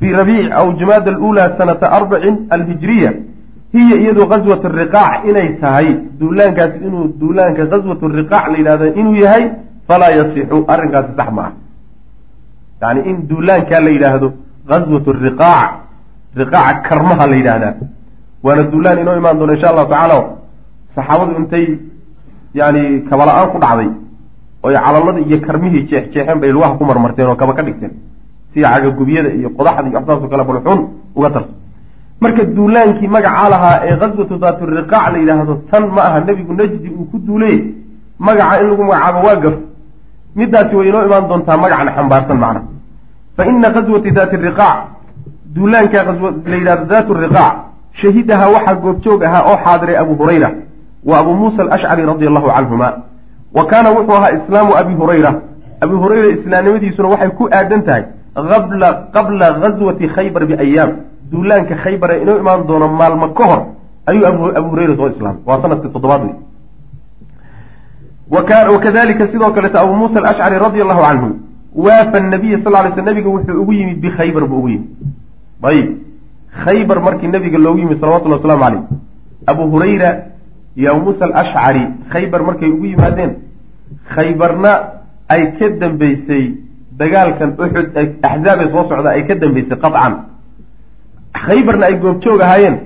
fii rabiic aw jumaada aluulaa sanata arbacin alhijriya hiya iyadu ghaswat riqaac inay tahay. Duulaankaasi inuu duulaanka ghaswat riqaac la yidhahdo inuu yahay falaa yasixu arrinkaasi sax ma ah. Yani in duulaankaa la yidhaahdo ghaswat riqaac riqaaca karmaha la yidhaahdaa. Waana duulaan inoo imaan doona insha allahu tacaala saxaabadu intay yani kabala-aan ku dhacday oy calalladii iyo karmihii jeexjeexeen bay lugaha ku marmarteen oo kaba ka dhigteen. Sida cagagubyada iyo qodaxda iyo waxsaasoo kale balxuun uga tarto marka duulaankii magacaa lahaa ee ghaswatu daatu riqaac la yidhaahdo tan ma aha nebigu najdi uu ku duulay magaca in lagu magacaabo waa gaf. Midaasi way inoo imaan doontaa magacna xambaarsan macna. Fa ina ghaswati daati riqaac duulaanka la yidhahdo daatu riqaac shahidaha waxaa goobjoog ahaa oo xaadiray abu hurayra wa abu muusa alashcari radia allahu canhuma wa kaana wuxuu ahaa islaamu abi hurayra. Abi hurayra islaamnimadiisuna waxay ku aadan tahay abla qabla ghaswati khaybar biayaam duulaanka khaybar ee inoo imaan doono maalmo ka hor ayuu abu hurayra soo islaamay. Waa sannadkii toddobaad wey wakadalika sidoo kaleeto abu muusa alashcari radia allahu canhu waafa nabiya sal lay sl nabiga wuxuu ugu yimid bikhaybar buu ugu yimid ayib khaybar markii nabiga loogu yimid salawatulli waslamu caleyh abu hurayra iyo abu muusa alashcari khaybar markay ugu yimaadeen khaybarna ay ka dambeysay dagaalkan uxud axzaabee soo socda ay ka dambeysay qaطcan khaybarna ay goobjoog ahaayeen.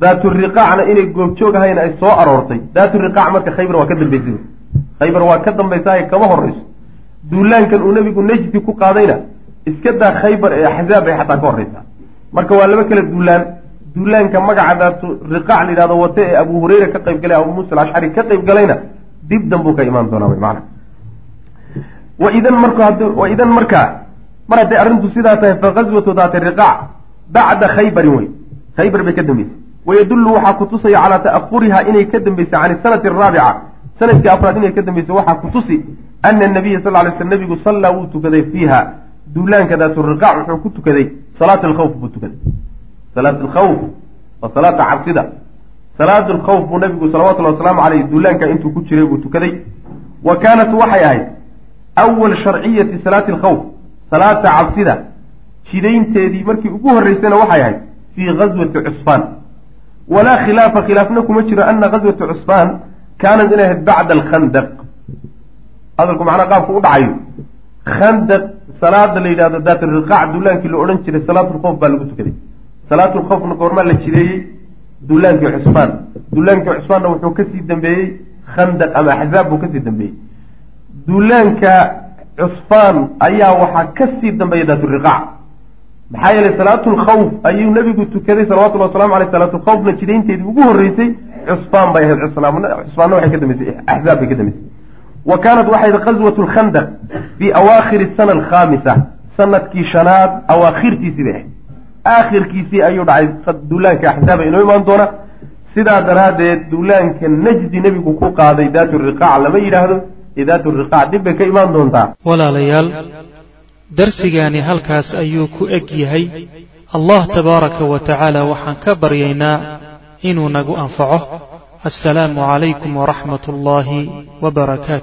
Daaturiqaacna inay goobjoog ahayen ay soo aroortay. Daaturiqaac marka khaybar waa ka dambeysay. Khaybar waa ka dambaysaay kama horeyso duulaankan uu nebigu najdi ku qaadayna iska daa khaybar ee axzaab bay xataa ka horeysaa marka waa laba kala duulaan. Duulaanka magaca daatu riqaac la yidhahdo wate ee abu hureyra ka qayb galay abu muusa alashcari ka qayb galayna dib danbuu ka imaan doonaa wy maana waidan mark waidan markaa mar hadday arrintu sidaa tahay fa ghaswatu daati riqaac bacda khaybarin wey khaybar bay ka dambeysay. Wayadullu waxaa kutusaya calaa ta'ahuriha inay ka dambeysay can isanati araabica sannadkii afraad inay ka dambeysay waxaa kutusi ana nabiya sal lay sl nabigu sallaa wuu tukaday fiiha. Duulaanka daatu riqaac wuxuu ku tukaday salaat alkhawf buu tukaday salaat alkhawf waa salaata cabsida salaat alkhawf buu nabigu salawatullahi wasalaamu caleyh duulaanka intuu ku jiray buu tukaday wa kaanat waxay ahayd awal sharciyati salaati alkhawf salaata cabsida jidaynteedii markii ugu horreysayna waxay ahayd fii ghaswati cusfaan walaa khilaafa khilaafna kuma jiro ana ghaswata cusfaan kaanat inay ahayd bacda alkhandaq hadalku macnaa qaabku u dhacayo khandaq salaada la yidhahdo daat riqaac duulaankii la odhan jiray salaatulkhawf baa lagu tukaday salaatulkhawfna goormaa la jideeyey duulaankii cusfaan duulaankii cusfaanna wuxuu ka sii dambeeyey khandaq ama axzaab buu ka sii dambeeyey duulaanka cusfaan ayaa waxaa ka sii dambeeya daaturiqaac maxaa yeelay salaatulkhawf ayuu nebigu tukaday salawatullhi wasalamu aleyh salaatulkhawfna jidaynteedii ugu horreysay cusfaan bay ahayd cusfaanna waxay ka dambeysay axzaab bay ka dambeysay wa kaanat waxay ahayd qaswatu lkhandaq fii awaakhiri sana alkhaamisa. Sanadkii shanaad awaakhirtiisii bay ahayd aakhirkiisii ayuu dhacay. Duulaanka axzaaba inoo imaan doona. Sidaa daraaddeed duulaanka najdi nebigu ku qaaday daatu riqaac lama yidhaahdo. Ee daatu riqaac dib bay ka imaan doontaa. Walaalayaal darsigaani halkaas ayuu ku eg yahay. Allah tabaaraka wa tacaala waxaan ka baryaynaa inuu nagu anfaco. Assalaamu calaykum waraxmat ullaahi wbarakaatu